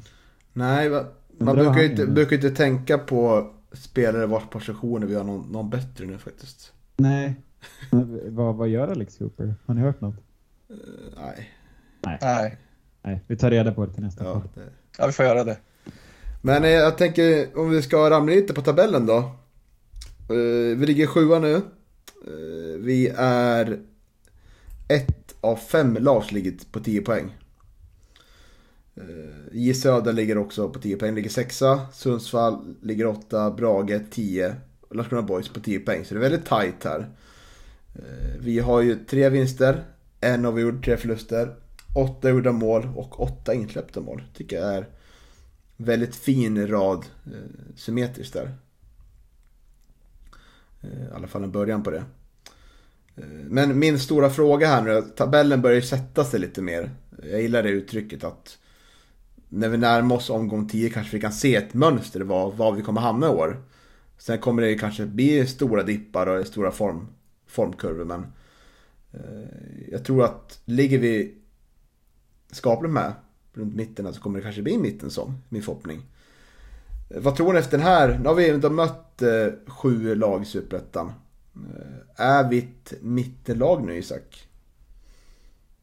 Nej, man, man brukar, inte, brukar inte tänka på spelare vars positioner vi har någon, någon bättre nu faktiskt. Nej, vad, vad gör Alex Cooper? Har ni hört något? Uh, nej. nej. Nej. Nej. Vi tar reda på det till nästa ja, det... ja, vi får göra det. Men eh, jag tänker om vi ska ramla lite på tabellen då. Uh, vi ligger sjua nu. Uh, vi är ett av fem lag som ligger på 10 poäng. Eh, J Söder ligger också på 10 poäng, ligger sexa. Sundsvall ligger åtta, Brage 10. Landskrona Boys på 10 poäng, så det är väldigt tight här. Eh, vi har ju tre vinster, en har vi gjort tre förluster, åtta gjorda mål och åtta insläppta mål. Tycker jag är väldigt fin rad eh, symmetriskt där. Eh, I alla fall en början på det. Eh, men min stora fråga här nu, tabellen börjar ju sätta sig lite mer. Jag gillar det uttrycket att när vi närmar oss omgång 10 kanske vi kan se ett mönster var, var vi kommer hamna i år. Sen kommer det kanske bli stora dippar och stora form, formkurvor men eh, jag tror att ligger vi skapligt med runt mitten så kommer det kanske bli mitten som min förhoppning. Eh, vad tror ni efter den här? Nu har vi ändå mött eh, sju lag i Superettan. Eh, är vi ett mittenlag nu Isak?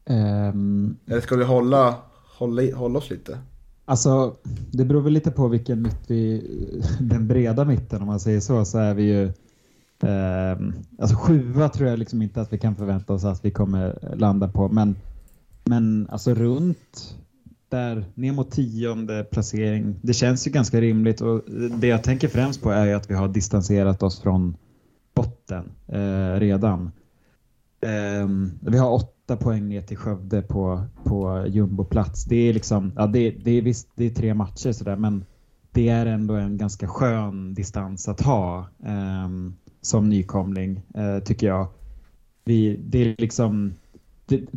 Um... Eller ska vi hålla, hålla, hålla oss lite? Alltså, det beror väl lite på vilken mitt vi... (laughs) Den breda mitten om man säger så, så är vi ju... Eh, alltså sjua tror jag liksom inte att vi kan förvänta oss att vi kommer landa på, men, men alltså runt där ner mot tionde placering. Det känns ju ganska rimligt och det jag tänker främst på är ju att vi har distanserat oss från botten eh, redan. Um, vi har åtta poäng ner till Skövde på, på jumboplats. Det är liksom, ja det, det är visst, det är tre matcher sådär men det är ändå en ganska skön distans att ha um, som nykomling uh, tycker jag. Vi, det är liksom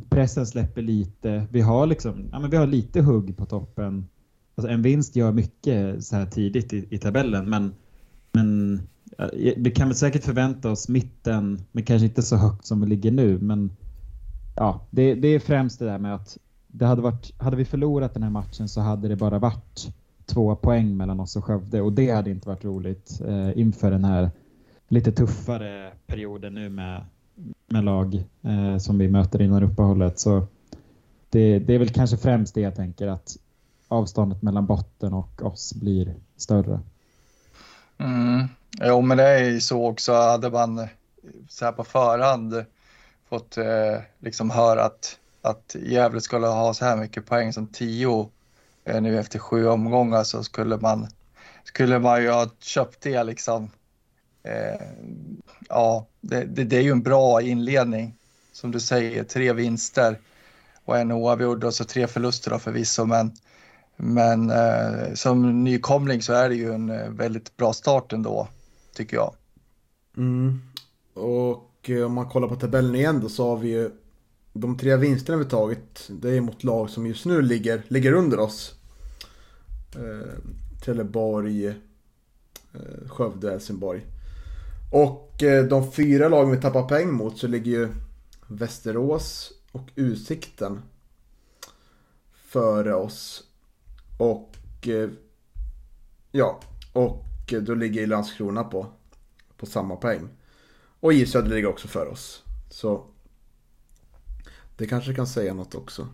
pressen släpper lite. Vi har liksom, ja men vi har lite hugg på toppen. Alltså en vinst gör mycket så här tidigt i, i tabellen men, men Eh, vi kan väl säkert förvänta oss mitten, men kanske inte så högt som vi ligger nu. Men ja, det, det är främst det där med att det hade, varit, hade vi förlorat den här matchen så hade det bara varit två poäng mellan oss och Skövde och det hade inte varit roligt eh, inför den här lite tuffare perioden nu med, med lag eh, som vi möter innan uppehållet. Så det, det är väl kanske främst det jag tänker att avståndet mellan botten och oss blir större. Mm. Jo, men det är ju så också. Hade man så här på förhand fått eh, liksom höra att, att Gävle skulle ha så här mycket poäng som tio eh, nu efter sju omgångar så skulle man, skulle man ju ha köpt det liksom. Eh, ja, det, det, det, är ju en bra inledning. Som du säger, tre vinster och en oavgjord och så tre förluster då förvisso. Men, men eh, som nykomling så är det ju en eh, väldigt bra start ändå, tycker jag. Mm. Och eh, om man kollar på tabellen igen då så har vi ju de tre vinsterna vi tagit. Det är mot lag som just nu ligger, ligger under oss. Eh, Trelleborg, eh, Skövde, Helsingborg. Och eh, de fyra lagen vi tappar poäng mot så ligger ju Västerås och Utsikten före oss. Och eh, ja, och då ligger Landskrona på, på samma poäng. Och J Söder ligger också för oss. Så det kanske kan säga något också.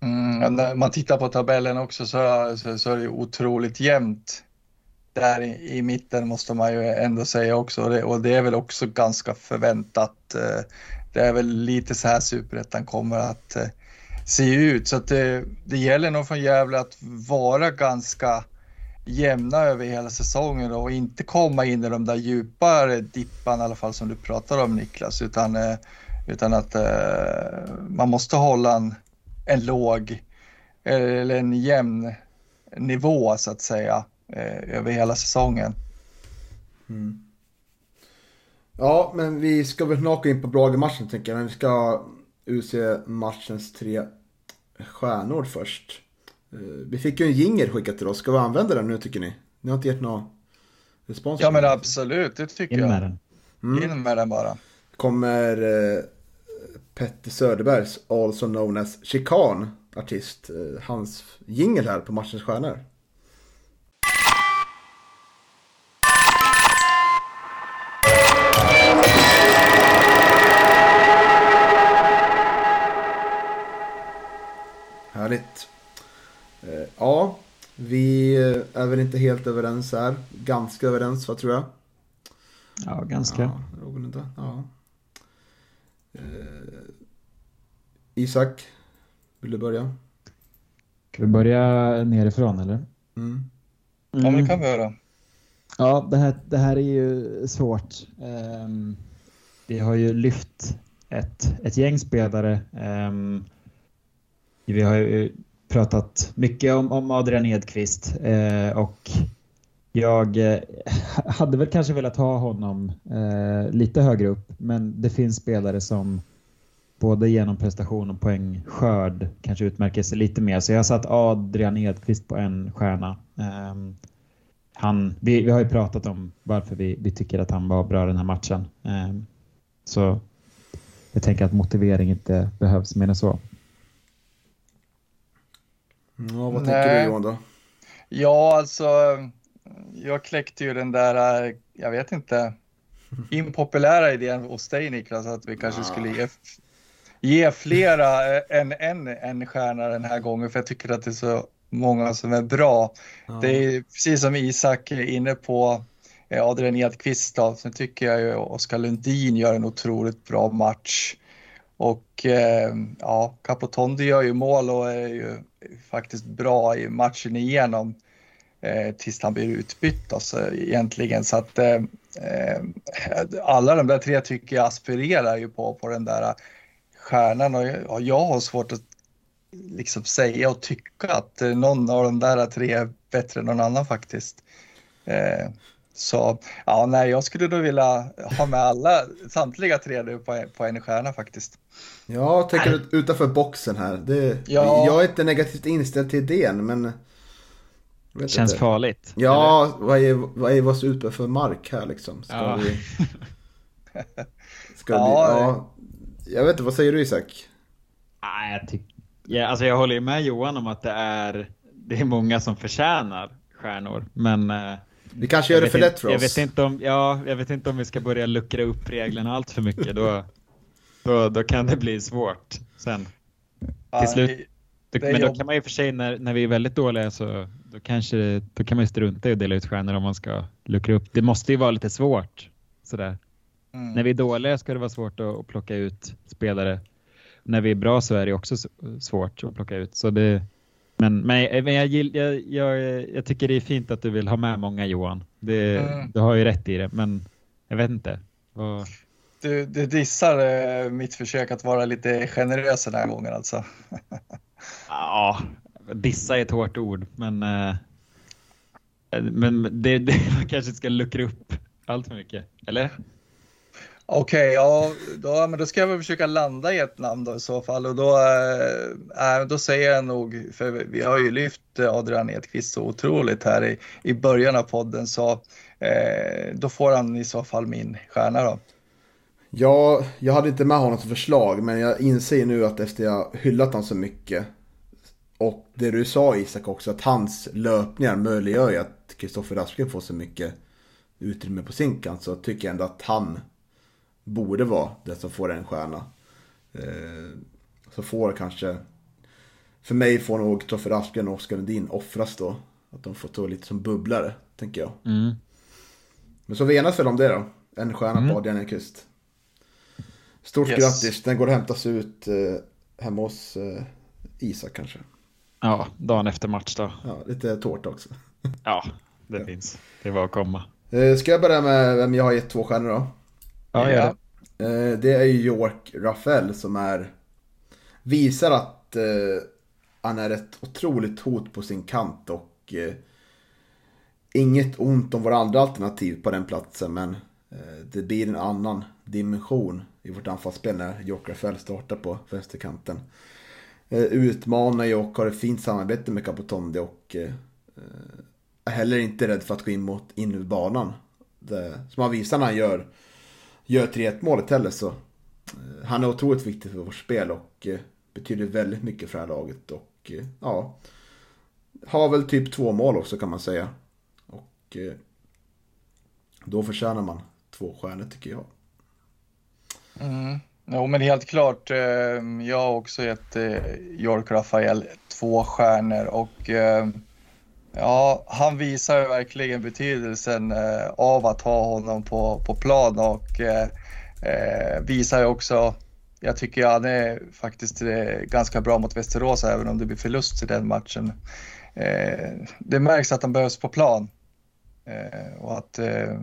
Mm, när man tittar på tabellen också så, så, så är det otroligt jämnt. Där i, i, mitten måste man ju ändå säga också och det, och det är väl också ganska förväntat. Eh, det är väl lite så här superettan kommer att eh, ser ju ut så att det, det gäller nog för Gävle att vara ganska jämna över hela säsongen och inte komma in i de där djupare dipparna i alla fall som du pratar om Niklas utan, eh, utan att eh, man måste hålla en, en låg eh, eller en jämn nivå så att säga över hela säsongen. Mm. Ja, men vi ska väl snart gå in på Brage-matchen tänker jag. Men vi ska utse matchens tre stjärnor först. Eh, vi fick ju en jingel skickad till oss. Ska vi använda den nu tycker ni? Ni har inte gett någon respons? Ja men absolut, det tycker In jag. med den. Mm. In med den bara. Kommer eh, Petter Söderbergs, also known as Chikan, artist, eh, hans jingel här på matchens stjärnor. Härligt. Eh, ja, vi är väl inte helt överens här. Ganska överens, vad tror jag? Ja, ganska. Ja, Robin inte. Ja. Eh, Isak, vill du börja? Ska vi börja nerifrån eller? Mm. Ja men det kan vi göra. Ja, det här, det här är ju svårt. Um, vi har ju lyft ett, ett gäng spelare. Um, vi har ju pratat mycket om, om Adrian Edqvist eh, och jag eh, (laughs) hade väl kanske velat ha honom eh, lite högre upp, men det finns spelare som både genom prestation och poängskörd kanske utmärker sig lite mer. Så jag har satt Adrian Edqvist på en stjärna. Ehm, han, vi, vi har ju pratat om varför vi, vi tycker att han var bra den här matchen. Ehm, så jag tänker att motivering inte behövs mer än så. Ja, vad Nej. tycker du Johan då? Ja, alltså jag kläckte ju den där, eh, jag vet inte, (laughs) impopulära idén hos dig Niklas att vi kanske Ja. skulle ge, ge flera än en, en stjärna den här gången för jag tycker att det är så många som är bra. Ja. Det är precis som Isak är inne på eh, Adrian Edqvist. Då. Sen tycker jag ju Oskar Lundin gör en otroligt bra match. Och eh, ja, Capotondi gör ju mål och är ju faktiskt bra i matchen igenom eh, tills han blir utbytt alltså, egentligen. Så att eh, eh, alla de där tre tycker jag aspirerar ju på, på den där stjärnan och jag, jag har svårt att liksom säga och tycka att eh, någon av de där tre är bättre än någon annan faktiskt. Eh, Eh, så ja, nej, jag skulle då vilja ha med alla, samtliga tre nu på, på en stjärna faktiskt. Ja, jag tänker utanför boxen här. Det, ja. Jag är inte negativt inställd till idén, men... Känns inte. farligt. Ja, vad är, vad är vad ute för mark här liksom? Ska ja. vi... Ska (laughs) ja, vi... Ja. Jag vet inte, vad säger du Isak? Nej, jag tycker... Ja, alltså jag håller med Johan om att det är, det är många som förtjänar stjärnor, men... Vi kanske gör det för lätt för oss. Jag vet, inte om, ja, jag vet inte om vi ska börja luckra upp reglerna allt för mycket. Då, då, då kan det bli svårt sen. Till slut. Då, men då kan man ju för sig när, när vi är väldigt dåliga så då, kanske, då kan man ju strunta i att dela ut stjärnor om man ska luckra upp. Det måste ju vara lite svårt. Sådär. Mm. När vi är dåliga ska det vara svårt att, att plocka ut spelare. När vi är bra så är det också svårt att plocka ut. Så det, men, men, men jag, jag, jag, jag, tycker det är fint att du vill ha med många Johan. Det, mm. Du har ju rätt i det, men jag vet inte. Vad... Du, du dissar eh, mitt försök att vara lite generös den här gången alltså. (laughs) ja, dissa är ett hårt ord, men, eh, men det, det, man kanske ska luckra upp allt för mycket, eller? Okej, okay, ja, då, men då ska jag väl försöka landa i ett namn då i så fall och då, äh, då säger jag nog, för vi har ju lyft eh, Adrian Edqvist så otroligt här i, i början av podden så äh, då får han i så fall min stjärna då. Ja, jag hade inte med honom som förslag men jag inser nu att efter jag hyllat honom så mycket och det du sa Isak också att hans löpningar möjliggör ju att Kristoffer Aspgren får så mycket utrymme på sin kant så tycker jag ändå att han borde vara den som får en stjärna. Eh, så får kanske, för mig får nog Toffer Aspgren och Oskar Lundin offras då. Att de får ta lite som bubblare, tänker jag. Mm. Men så vi enas väl om det då. En stjärna mm. på Adrian Enqvist. Stort yes. grattis, den går att hämtas ut eh, hemma hos eh, Isak kanske. Ja, dagen efter match då. Ja, lite tårta också. ja, (laughs) det ja. finns. Det var att komma. Eh, ska jag börja med vem jag har gett två stjärnor då? Ja, ja. Eh, det. är det är York Rafael som är visar att eh, han är ett otroligt hot på sin kant och eh, inget ont om våra andra alternativ på den platsen men eh, det blir en annan dimension i vårt anfallsspel när York Rafael startar på vänsterkanten. Eh, utmanar ju och har ett fint samarbete med Capotondi och är heller inte rädd för att gå in mot innerbanan. som han visar när han gör gör 3-1 målet heller så. Eh, han är otroligt viktig för vårt spel och eh, betyder väldigt mycket för det här laget. Och eh, ja, har väl typ två mål också kan man säga. Och då förtjänar man två stjärnor tycker jag. Mm. Jo, men helt klart. Jag har också gett York Rafael två stjärnor och Ja, han visar ju verkligen betydelsen eh, av att ha honom på, på plan och eh, eh visar ju också, jag tycker han är faktiskt eh, ganska bra mot Västerås även om det blir förlust i den matchen. Eh, det märks att han behövs på plan eh, och att eh,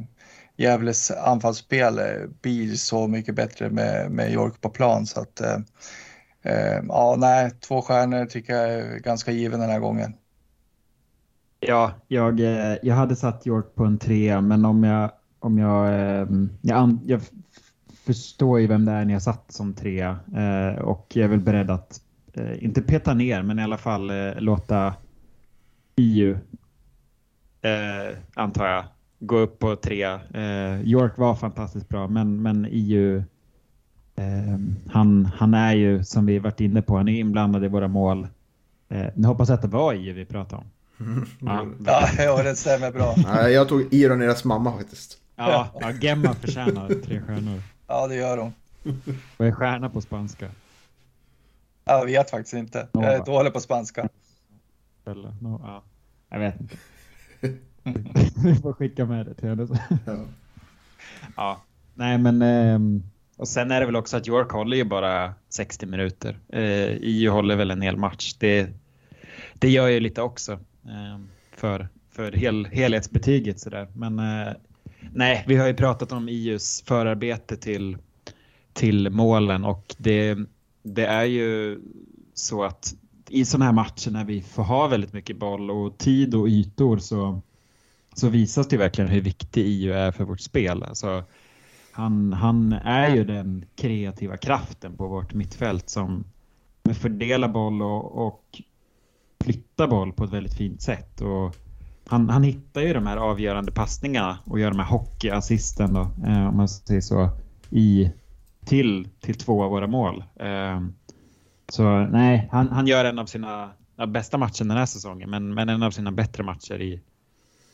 Gävles anfallsspel eh, blir så mycket bättre med, med York på plan så att eh, ja, nej, två stjärnor tycker jag är ganska given den här gången. Ja, jag, eh, jag hade satt York på en trea, men om jag, om jag, ehm, jag, jag förstår ju vem det är ni har satt som trea eh, och jag är väl beredd att, eh, inte peta ner, men i alla fall låta EU, antar jag, gå upp på trea. York var fantastiskt bra, men, men EU, ehm, han, han är ju, som vi varit inne på, han är inblandad i våra mål. Nu hoppas jag att det var EU vi pratade om. (laughs) Ja, ja, det stämmer bra. Nej, jag tog Iron deras mamma faktiskt. Ja, ja Gemma förtjänar tre stjärnor. Ja, det gör hon. Vad är stjärna på spanska? Jag vet faktiskt inte. Jag är dålig på spanska. Eller, no, ja. Jag vet inte. (laughs) Vi får skicka med det till henne. Ja. ja. Nej, men... Eh, och sen är det väl också att York håller ju bara 60 minuter. Eh, IU håller väl en hel match. Det, det gör ju lite också Ehm, för, för hel, helhetsbetyget sådär. Men eh, nej, vi har ju pratat om e IUs förarbete till, till målen och det, det är ju så att i sådana här matcher när vi får ha väldigt mycket boll och tid och ytor så, så visas det verkligen hur viktig IU är för vårt spel. Alltså, han, han är ju den kreativa kraften på vårt mittfält som fördelar boll och, och flyttar boll på ett väldigt fint sätt. Och han, han hittar ju de här avgörande passningarna och gör de här hockeyassisten då, eh, om man säger så, i, till, till två av våra mål. Eh, så nej, han, han gör en av sina ja, bästa matcher den här säsongen, men, men en av sina bättre matcher i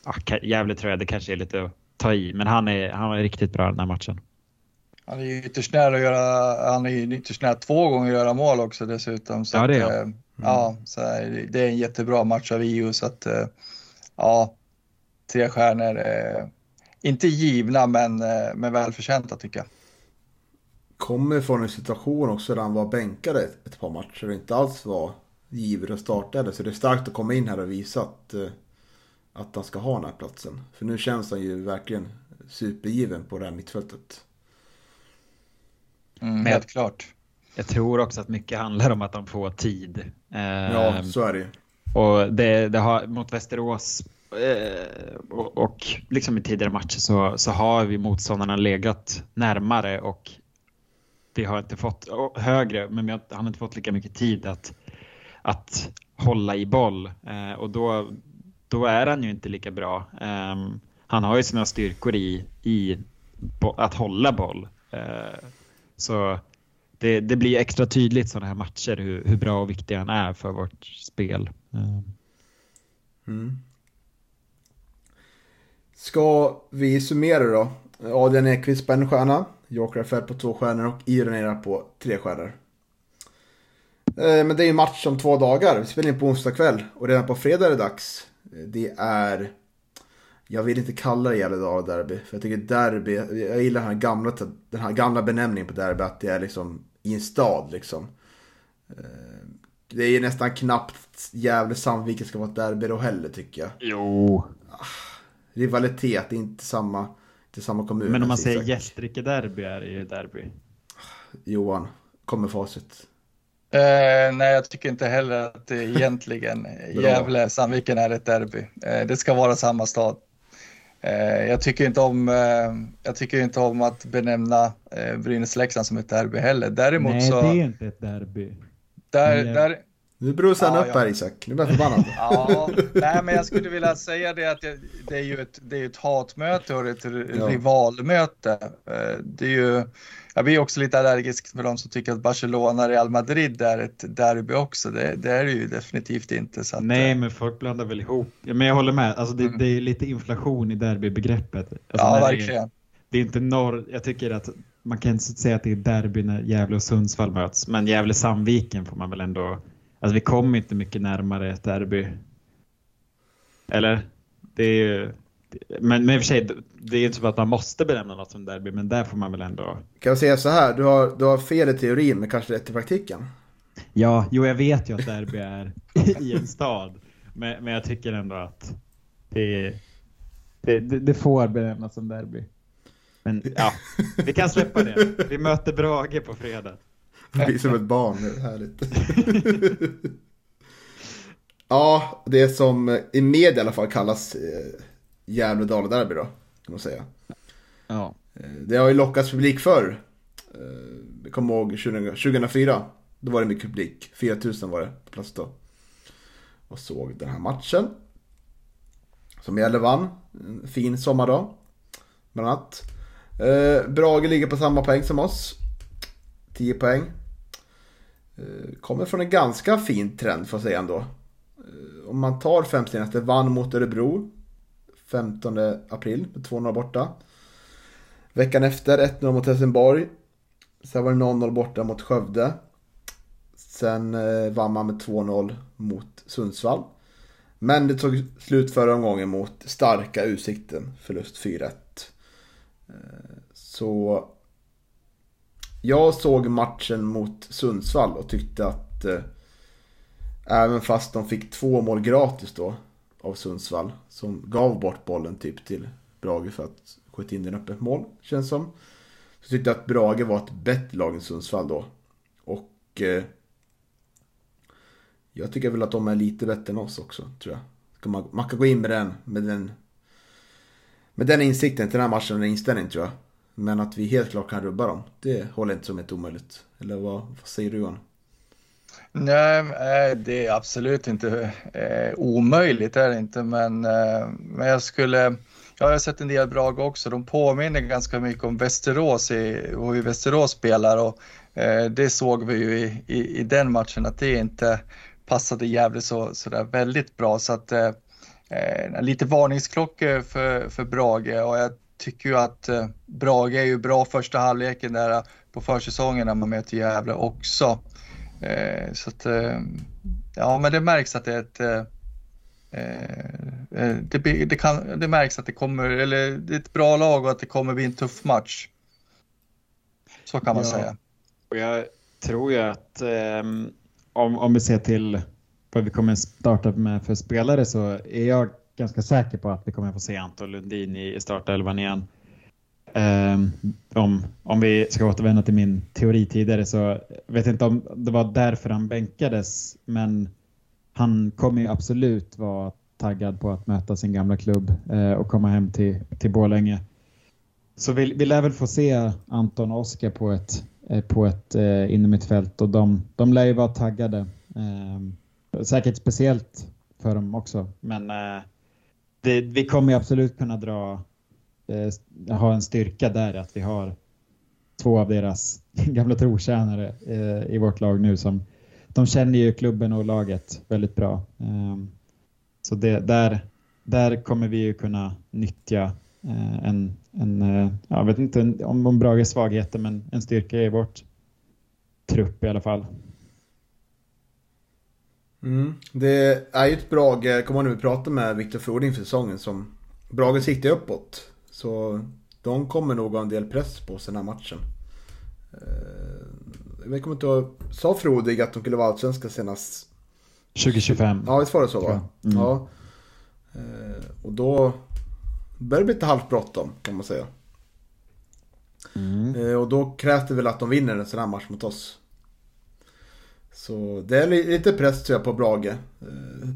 ah, Gävle tror jag det kanske är lite att ta i, men han är, han är riktigt bra den här matchen. Han är ju ytterst nära att göra, han är ytterst nära två gånger att göra mål också dessutom. Så ja, det är att, mm. Ja, så det är en jättebra match av EU så att eh, ja, tre stjärnor. Eh, inte givna men, eh, men välförtjänta tycker jag kommer från en situation också där han var bänkad ett, ett par matcher och inte alls var given och startade. Så det är starkt att komma in här och visa att, att han ska ha den här platsen. För nu känns han ju verkligen supergiven på det här mittfältet. Mm, helt klart. Jag tror också att mycket handlar om att han får tid. Ja, ehm, så är det. Och det, det har mot Västerås eh, och, och, liksom i tidigare matcher så, så har vi motståndarna legat närmare och vi har inte fått högre, men har, han har inte fått lika mycket tid att, att hålla i boll eh, och då, då är han ju inte lika bra. Eh, han har ju sina styrkor i, i att hålla boll. Eh, så det, det, blir extra tydligt sådana här matcher hur, hur, bra och viktig han är för vårt spel. Eh. Mm. Ska vi summera då? Adrian Ekvist på en stjärna. Joker Fed på två stjärnor och Ironera på tre stjärnor. Eh, men det är ju match om två dagar. Vi spelar in på onsdag kväll och redan på fredag är det dags. Eh, det är... Jag vill inte kalla det Gävle derby för jag tycker derby, jag gillar den här gamla, den här gamla benämningen på derby att det är liksom i en stad liksom. Eh, det är ju nästan knappt Gävle-Sandviken ska vara ett derby då heller tycker jag. Jo. Ah, rivalitet, inte samma till samma kommun. Men om man säger Gästrike-derby är det ju derby. Johan, kommer facit. Uh, nej, jag tycker inte heller att det egentligen (laughs) Gävle, Sandviken är ett derby. Uh, det ska vara samma stad. Uh, jag, tycker inte om, jag tycker inte om att benämna uh, Brynäs-Leksand som ett derby heller. Däremot nej, så... Nej, det är inte ett derby. Där, där, nu brusar han ja, upp här Isak, nu blir jag förbannad. (laughs) ja, nej men jag skulle vilja säga det att det, det är ju ett, det är ett hatmöte och ett ja. rivalmöte. Eh, det är ju, jag blir också lite allergisk för de som tycker att Barcelona Real Madrid är ett derby också. Det, det är det ju definitivt inte. Så att, nej, men folk blandar väl ihop. Ja, men jag håller med, alltså det, mm. det är lite inflation i derbybegreppet. Alltså ja, verkligen. Det, det är inte norr, jag tycker att man kan inte säga att det är derby när Gävle och Sundsvall möts, men Gävle-Sandviken får man väl ändå Alltså vi kommer inte mycket närmare ett derby. Eller? Det är ju... Men, men i och för sig, det är inte så att man måste benämna något som derby, men där får man väl ändå... Kan jag säga så här, du har, du har fel i teorin, men kanske rätt i praktiken? Ja, jo jag vet ju att derby är (laughs) i en stad. Men, men jag tycker ändå att det, det, det, det får benämnas som derby. Men ja, vi kan släppa det. Vi möter Brage på fredag. Blir som ett barn, det är härligt. (laughs) ja, det som i media i alla fall kallas eh, Gävle-Dala-derby då, kan man säga. Ja. Eh, det har ju lockats publik förr. Eh, jag kommer ihåg 2004. Då var det mycket publik. 4000 var det på plats då. Och såg den här matchen. Som Gävle vann. En fin sommardag. Bland annat. Eh, Brage ligger på samma poäng som oss. 10 poäng. Kommer från en ganska fin trend får jag säga ändå. Om man tar fem senaste, vann mot Örebro 15 april med 2-0 borta. Veckan efter 1-0 mot Helsingborg. Sen var det 0-0 borta mot Skövde. Sen eh, vann man med 2-0 mot Sundsvall. Men det tog slut förra omgången mot starka Utsikten, förlust 4-1. Eh, så jag såg matchen mot Sundsvall och tyckte att eh, även fast de fick två mål gratis då av Sundsvall som gav bort bollen typ till Brage för att skjuta in den öppet mål, känns som. Så tyckte jag att Brage var ett bättre lag än Sundsvall då. Och eh, jag tycker väl att de är lite bättre än oss också, tror jag. Man, man kan gå in med den, med den, med den insikten till den här matchen och den inställningen tror jag. Men att vi helt klart kan rubba dem, det håller inte som ett omöjligt. Eller vad, vad säger du Johan? Nej, det är absolut inte eh, omöjligt, är det inte, men, eh, men jag skulle jag har sett en del Brage också. De påminner ganska mycket om Västerås i, och hur Västerås spelar och eh, det såg vi ju i, i, i, den matchen att det inte passade Gävle så, så där väldigt bra. Så att eh, eh lite varningsklockor för, för Brage och jag tycker ju att eh, Brage är ju bra första halvleken där på försäsongen när man möter Gävle också. Eh, så att, eh, ja men det märks att det är ett eh, det, det, kan, det märks att det kommer, eller det är ett bra lag och att det kommer bli en tuff match. Så kan man ja. säga. Och jag tror ju att um, om, om vi ser till vad vi kommer starta med för spelare så är jag ganska säker på att vi kommer få se Anton Lundin i startelvan igen. Um, om, om vi ska återvända till min teori tidigare så vet jag inte om det var därför han bänkades men han kommer ju absolut vara taggad på att möta sin gamla klubb uh, och komma hem till, till Borlänge. Så vi, vi lär väl få se Anton och Oskar på ett, eh, på ett uh, innermittfält och de, de lär ju vara taggade. Uh, säkert speciellt för dem också men uh, det, vi kommer ju absolut kunna dra eh, ha en styrka där att vi har två av deras (laughs) gamla trotjänare eh, i vårt lag nu som de känner ju klubben och laget väldigt bra. Eh, så det, där, där kommer vi ju kunna nyttja eh, en, en eh, jag vet inte om, om Brages svagheter men en styrka i vårt trupp i alla fall. Mm. Det är ju ett Brage, kommer nu vi pratade med Viktor Froding för säsongen som Brage siktar uppåt. Så de kommer nog ha en del press på sig den här matchen. Eh, jag kommer inte ihåg, sa Frodig att de skulle vara allsvenska senast? 2025. Ja, visst var det så va? Mm. Ja. Eh, och då börjar det bli lite halvt bråttom kan man säga. Mm. Eh, och då krävs det väl att de vinner en sån här match mot oss. Så det är lite press tror jag på Brage.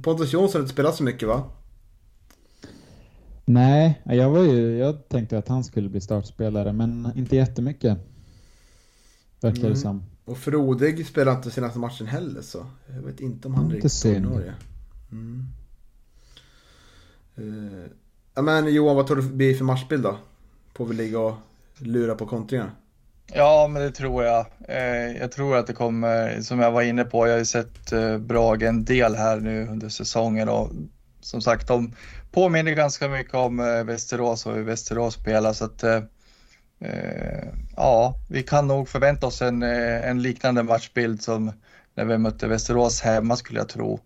Pontus Jonsson har inte spelat så mycket va? Nej, jag, var ju, jag tänkte att han skulle bli startspelare, men inte jättemycket. Verkar mm. det som. Och Frodig spelade inte senaste matchen heller så jag vet inte om han inte riktigt ordinarie. Mm. Uh, ja men Johan, vad tror du blir för matchbild då? Får vi ligga och lura på kontringar? Ja, men det tror jag. Eh, jag tror att det kommer, som jag var inne på, jag har ju sett eh, Brage en del här nu under säsongen och som sagt, de påminner ganska mycket om eh, Västerås och hur Västerås spelar. Så att, eh, eh ja, vi kan nog förvänta oss en, eh, en liknande matchbild som när vi mötte Västerås hemma skulle jag tro.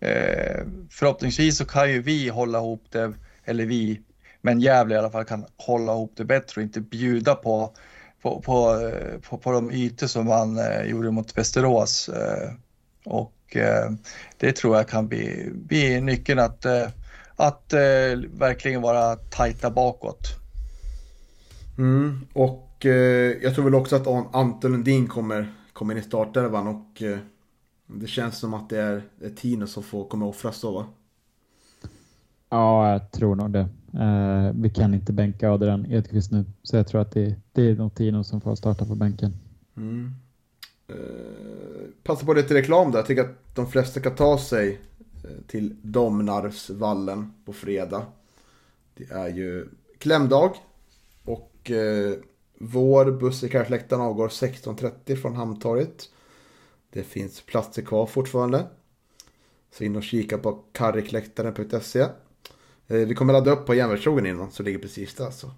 Eh, förhoppningsvis så kan ju vi hålla ihop det, eller vi, men Gävle i alla fall kan hålla ihop det bättre och inte bjuda på, på, på, eh, på, på de ytor som man eh, gjorde mot Västerås. Eh, och eh, det tror jag kan bli, bli nyckeln att att eh, verkligen vara tajta bakåt. Mm, och eh, jag tror väl också att Ante Lundin kommer, kommer in i startelvan och eh, det känns som att det är, är Tino som får komma offras då va? Ja, jag tror nog det. Eh, vi kan inte bänka Adrian Edqvist nu, så jag tror att det, det är nog Tino som får starta på bänken. Mm. Eh, passa på lite reklam där. Jag tycker att de flesta kan ta sig till Domnarvsvallen på fredag. Det är ju klämdag och eh, vår buss i Karlsläktaren avgår 16.30 från Hamntorget. Det finns platser kvar fortfarande. Så in och kika på karrikläktaren.se. Eh, vi kommer ladda upp på järnvägstågen innan, så ligger precis där. Så. så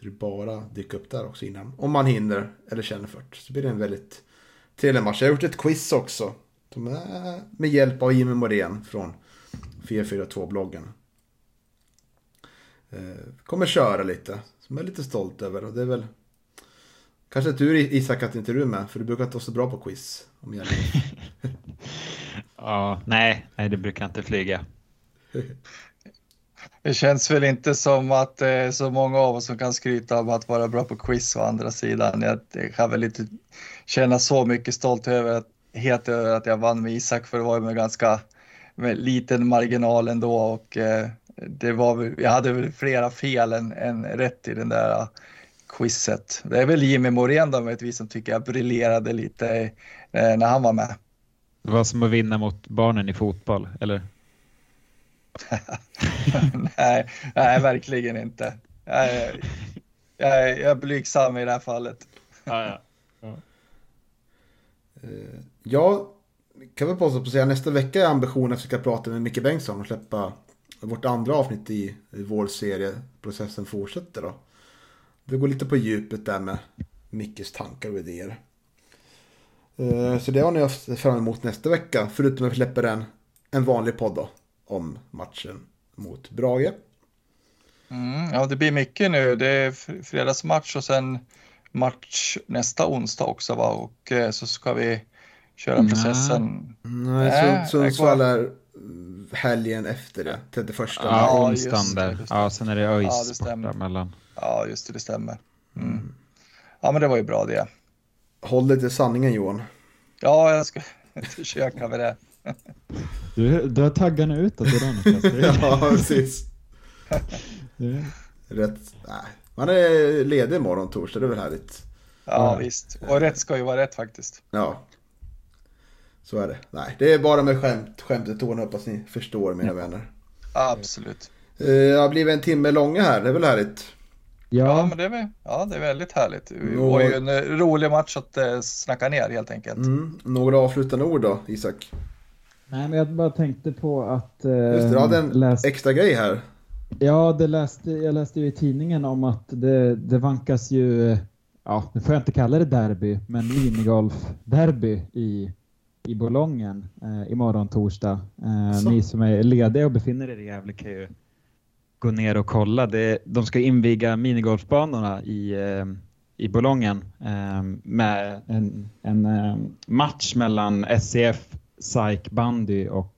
det är bara att dyka upp där också innan. Om man hinner eller känner för det. Så blir det en väldigt trevlig match. Jag har gjort ett quiz också. Med, med hjälp av Jimmy Morén från 442-bloggen. Eh, kommer köra lite. Som jag är lite stolt över. Och det är väl kanske tur Isak att inte du är med. För du brukar inte vara så bra på quiz. Om jag (laughs) ja, nej, nej, det brukar inte flyga. (laughs) Det känns väl inte som att det är så många av oss som kan skryta om att vara bra på quiz å andra sidan. Jag kan väl inte känna så mycket stolt över att, helt över att jag vann med Isak för det var med ganska med liten marginal ändå och eh, det var, jag hade väl flera fel än, än rätt i den där uh, quizet. Det är väl Jimmy Morén då möjligtvis som tycker jag briljerade lite eh, när han var med. Det var som att vinna mot barnen i fotboll, eller? (laughs) nej, nej, verkligen inte. Jag är, jag, är, jag är blygsam i det här fallet. Ja, ja. ja. Jag kan väl påstå på att säga nästa vecka är ambitionen att vi ska prata med Micke Bengtsson och släppa vårt andra avsnitt i, i vår serie Processen fortsätter då. Vi går lite på djupet där med Mickes tankar och idéer. Eh, så det har ni haft fram emot nästa vecka. Förutom att vi släpper en, en vanlig podd då om matchen mot Brage. Mm, ja, det blir mycket nu. Det är fredagsmatch och sen match nästa onsdag också va? och eh, så ska vi köra mm. processen. Nej, äh, Sundsvall är helgen efter det, 31. Ja, onsdagen där. Ja, sen är det ÖIS ja, borta mellan. Ja, just det, det stämmer. Mm. mm. Ja, men det var ju bra det. Håll dig till sanningen Johan. Ja, jag ska (laughs) försöka med det. Du, du har taggarna utåt idag Niklas. ja, precis. Rätt. Nej. Man är ledig imorgon torsdag, det är väl härligt. Ja, ja, visst. Och rätt ska ju vara rätt faktiskt. Ja. Så är det. Nej, det är bara med skämt, skämtet och hoppas ni förstår mina ja. vänner. Absolut. Det eh, har blivit en timme långa här, det är väl härligt? Ja, ja men det är, ja, det är väldigt härligt. Det var ju en rolig match att eh, snacka ner helt enkelt. Mm. Några avslutande ord då, Isak? Nej, men jag bara tänkte på att... Eh, Just det, du hade en läst... extra grej här. Ja, det läste, jag läste ju i tidningen om att det, det vankas ju, ja, nu får jag inte kalla det derby, men minigolf-derby i, i Bolongen eh, imorgon torsdag. Eh, ni som är lediga och befinner er i Gävle kan ju gå ner och kolla. Det, de ska inviga minigolfbanorna i, eh, i Bolongen eh, med en, en eh, match mellan SCF SAIK bandy och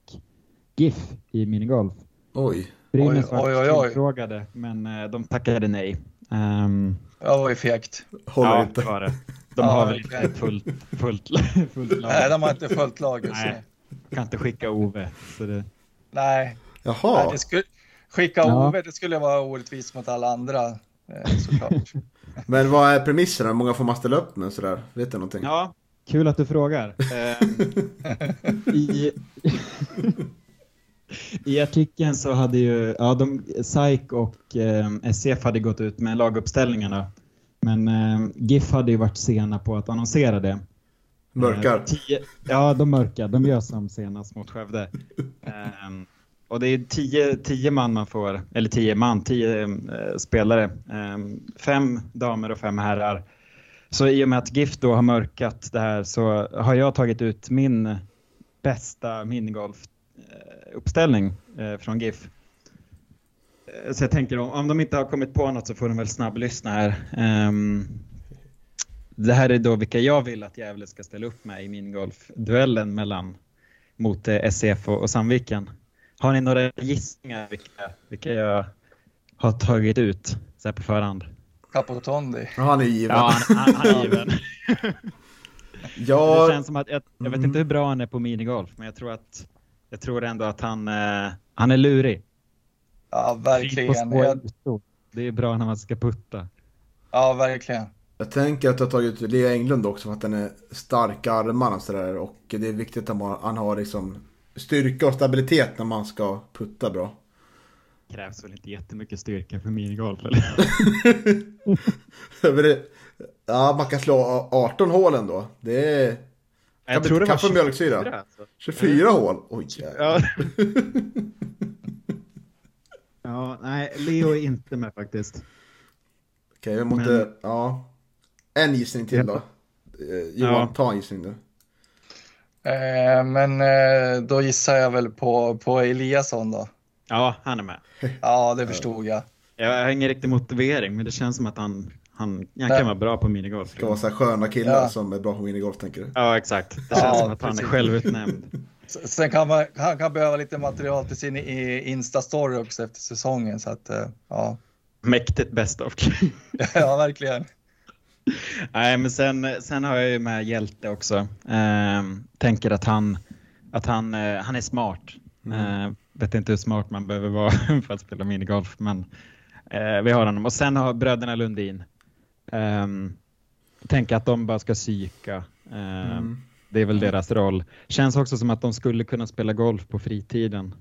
GIF i minigolf. Oj. Brynäs var frågade men uh, de tackade nej. Um, ja, det var ju fegt. Håller ja, inte. Var det. De ja, har väl inte fullt, fullt, (laughs) fullt lag. Nej, de har inte fullt lag just nej. Kan inte skicka Ove. Så det... Nej. Jaha. Nej, det skulle... Skicka ja. Ove, det skulle vara orättvist mot alla andra eh, såklart. (laughs) men vad är premisserna? Hur många får man ställa upp med sådär? Vet du någonting? Ja, Kul att du frågar. Ehm, (laughs) I, I artikeln så hade ju ja, de, SAIK och eh, SCF hade gått ut med laguppställningarna. Men eh, GIF hade ju varit sena på att annonsera det. Mörkar? Eh, tio, ja, de mörkar. De gör som senast mot Skövde. Eh, och det är tio, tio man man får, eller tio man, tio eh, spelare. Ehm, fem damer och fem herrar. Så i och med att GIF då har mörkat det här så har jag tagit ut min bästa minigolf-uppställning eh, från GIF. Eh, så jag tänker om, om de inte har kommit på något så får de väl snabblyssna här. Um, det här är då vilka jag vill att Gävle ska ställa upp med i minigolf-duellen mellan mot eh, SCF och, och Sandviken. Har ni några gissningar vilka, vilka jag har tagit ut så här på förhand? Capotondi. han är given. Ja, han, han, han är given. (laughs) ja. Det känns som att, jag, jag vet mm. inte hur bra han är på minigolf, men jag tror, att, jag tror ändå att han, eh, han är lurig. Ja, verkligen. Jag... Det är bra när man ska putta. Ja, verkligen. Jag tänker att du har tagit ut Lea Englund också för att den är stark i armarna och sådär. Och det är viktigt att han har liksom styrka och stabilitet när man ska putta bra krävs väl inte jättemycket styrka för minigolf eller? (laughs) ja, man kan slå 18 hål ändå. Det är... Jag tror det var 24. Mjölksyra. 24 hål? Oj ja. (laughs) ja, nej, Leo är inte med faktiskt. Okej, okay, vi måste... Men... Ja. En gissning till då. Eh, Johan, ja. ta en gissning nu. Eh, men eh, då gissar jag väl på, på Eliasson då. Ja, han är med. (laughs) Ja, det förstod jag. Jag har ingen riktig motivering, men det känns som att han, han, han kan vara bra på minigolf. Det ska vara så här sköna killar Ja. som är bra på minigolf tänker du. Ja, exakt. Det Ja, känns som att han är precis. självutnämnd. (laughs) Sen kan man, han kan behöva lite material till sin i- Insta-story också efter säsongen. Så att, eh, ja. Mäktigt best of. (laughs) ja, verkligen. Nej, men sen, sen har jag ju med Hjälte också. Ehm, tänker att han, att han, eh, han är smart. Ehm, vet inte hur smart man behöver vara (laughs) för att spela minigolf, men eh, vi har honom. Och sen har bröderna Lundin. Um, tänker att de bara ska psyka. Ehm, Det är väl deras roll. Känns också som att de skulle kunna spela golf på fritiden.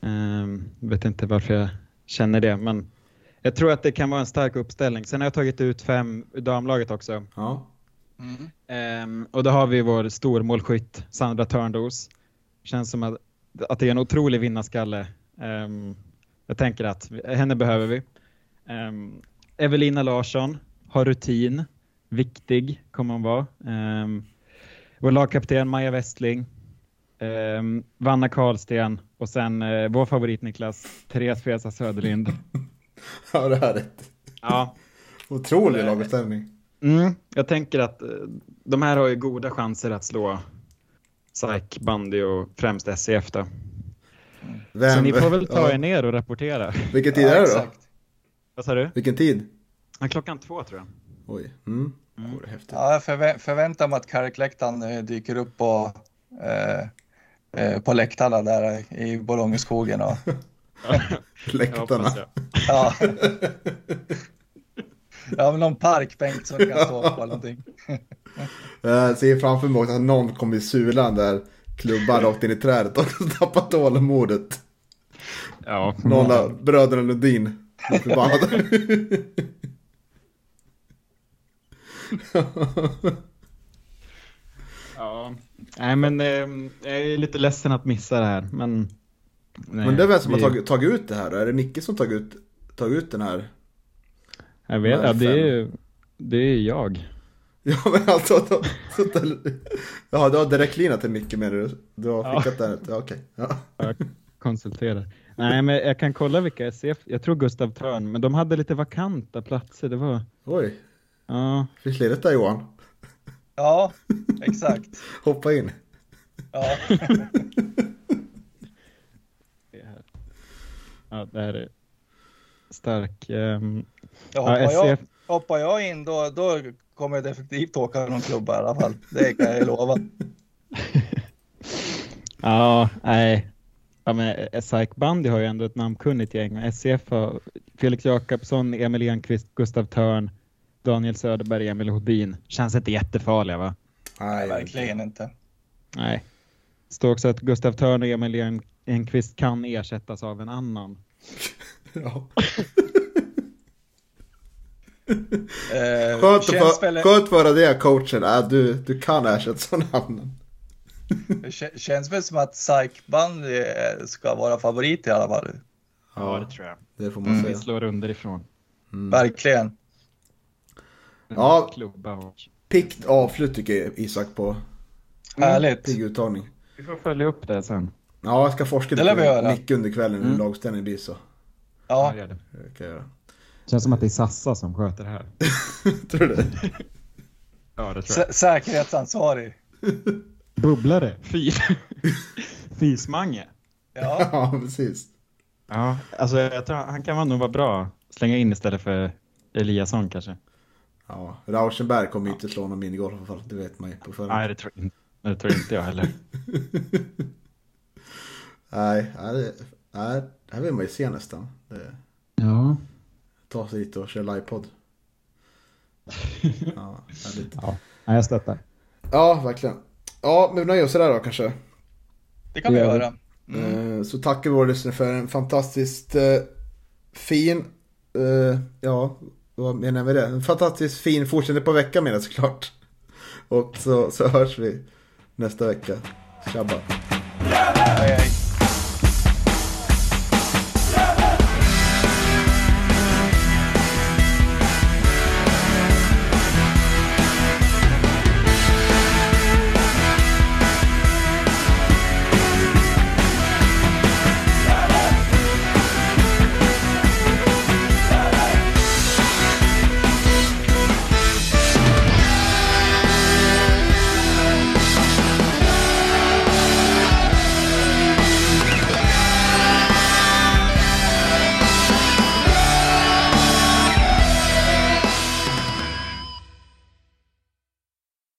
Um, vet inte varför jag känner det, men jag tror att det kan vara en stark uppställning. Sen har jag tagit ut fem damlaget också. Ja. Mm. Ehm, och då har vi vår stormålskytt Sandra Törndos. Känns som att, att det är en otrolig vinnarskalle. Ehm, jag tänker att henne behöver vi. Um, Evelina Larsson har rutin. Viktig kommer hon vara. Um, vår lagkapten Maja Westling. Um, Vanna Karlsten och sen eh, vår favorit Niklas, Therese Fesa Söderlind. (laughs) ja, det här är ett Ja, otrolig laguppställning. Mm, jag tänker att eh, de här har ju goda chanser att slå SAIK, bandy och främst SCF då. Vem, Så ni får väl ta er ner och rapportera. Vilken tid Ja, är det då? exakt. Vad sa du? Vilken tid? Ja, klockan två tror jag. Oj. Mm. Häftigt. Ja, jag förvä- förväntar mig att Karikläktaren eh, dyker upp på, eh, eh, på läktarna där i Bolongeskogen. Och, (laughs) Läktarna. (laughs) ja. ja, men någon parkbänk som kan stå på eller någonting. Jag (laughs) ser framför mig också att någon kommer i sulan där klubban rakt in i trädet och tappat tålamodet. Ja, Någon av bröderna Lundin. Ja. Nej, men eh, jag är lite ledsen att missa det här. Men, nej, Men det är vem som har vi- tagit, tagit ut det här då? Är det Nicke som tagit ut, tagit ut den här? Jag vet, ja, det är ju det är jag. (laughs) Ja men alltså, då, så, ja du har direktlinat till Nicke menar du? Du har Ja. skickat den? Ja, okej. Ja. Jag konsulterar. Nej, men jag kan kolla vilka SCF, jag tror Gustav Törn, men de hade lite vakanta platser. Det var, Oj, ja, finns ledigt där Johan. Ja, exakt. (laughs) Hoppa in. Ja. (laughs) det här. Ja, det här är stark. Um, Ja, hoppar, ja, jag, SCF, hoppar jag in då, då kommer jag definitivt åka någon klubba i alla fall. Det kan jag lova. (laughs) ja, nej. Ja, men SAIK Bandy har ju ändå ett namnkunnigt gäng SCF har Felix Jakobsson, Emil Enqvist, Gustav Törn, Daniel Söderberg, Emil Hodin. Känns inte jättefarliga va? Nej, Verkligen inte. Nej. Det står också att Gustav Törn och Emil En- Enqvist kan ersättas av en annan. (laughs) Ja. Eh, Skönt, få, väl, skönt för det coachen. Äh, du, du kan ersätta sådana namnen. k- känns väl som att Psykband eh, ska vara favorit i alla fall. Ja, det tror jag. Det får man Mm. Vi säga. slår underifrån. Verkligen. Ja. Pikt avslut tycker jag Isak på Härligt. pigg uttagning. Vi får följa upp det sen. Ja, jag ska forska lite med Nicke under kvällen hur Mm. lagställningen blir så. Ja, gör det. Kan jag göra. Känns som att det är Sassa som sköter det här. (laughs) Tror du det? Ja, det sä- säkerhetsansvarig. (laughs) Bubblare. Fy. (laughs) Fismange. Ja, Ja, precis. Ja, alltså jag tror han kan nog vara bra. Slänga in istället för Eliasson kanske. Ja, Rauschenberg kommer ju inte slå någon minigolf i alla fall. Det vet man ju på förhand. Nej, det tror, inte, det tror inte jag heller. (laughs) Nej, nej, det, nej, det här vill man ju se nästan. Det, Ja. ta sig dit och köra livepodd. (laughs) Ja, härligt. Ja, jag stöttar. Ja, verkligen. Ja, men vi nöjer oss där då kanske. det kan vi göra. Mm. Eh, Så tackar vi våra lyssnare för en fantastiskt eh, fin, eh, ja, vad menar jag med det? En fantastiskt fin fortsättning på veckan menar jag såklart. Och så, så hörs vi nästa vecka. Tjabba.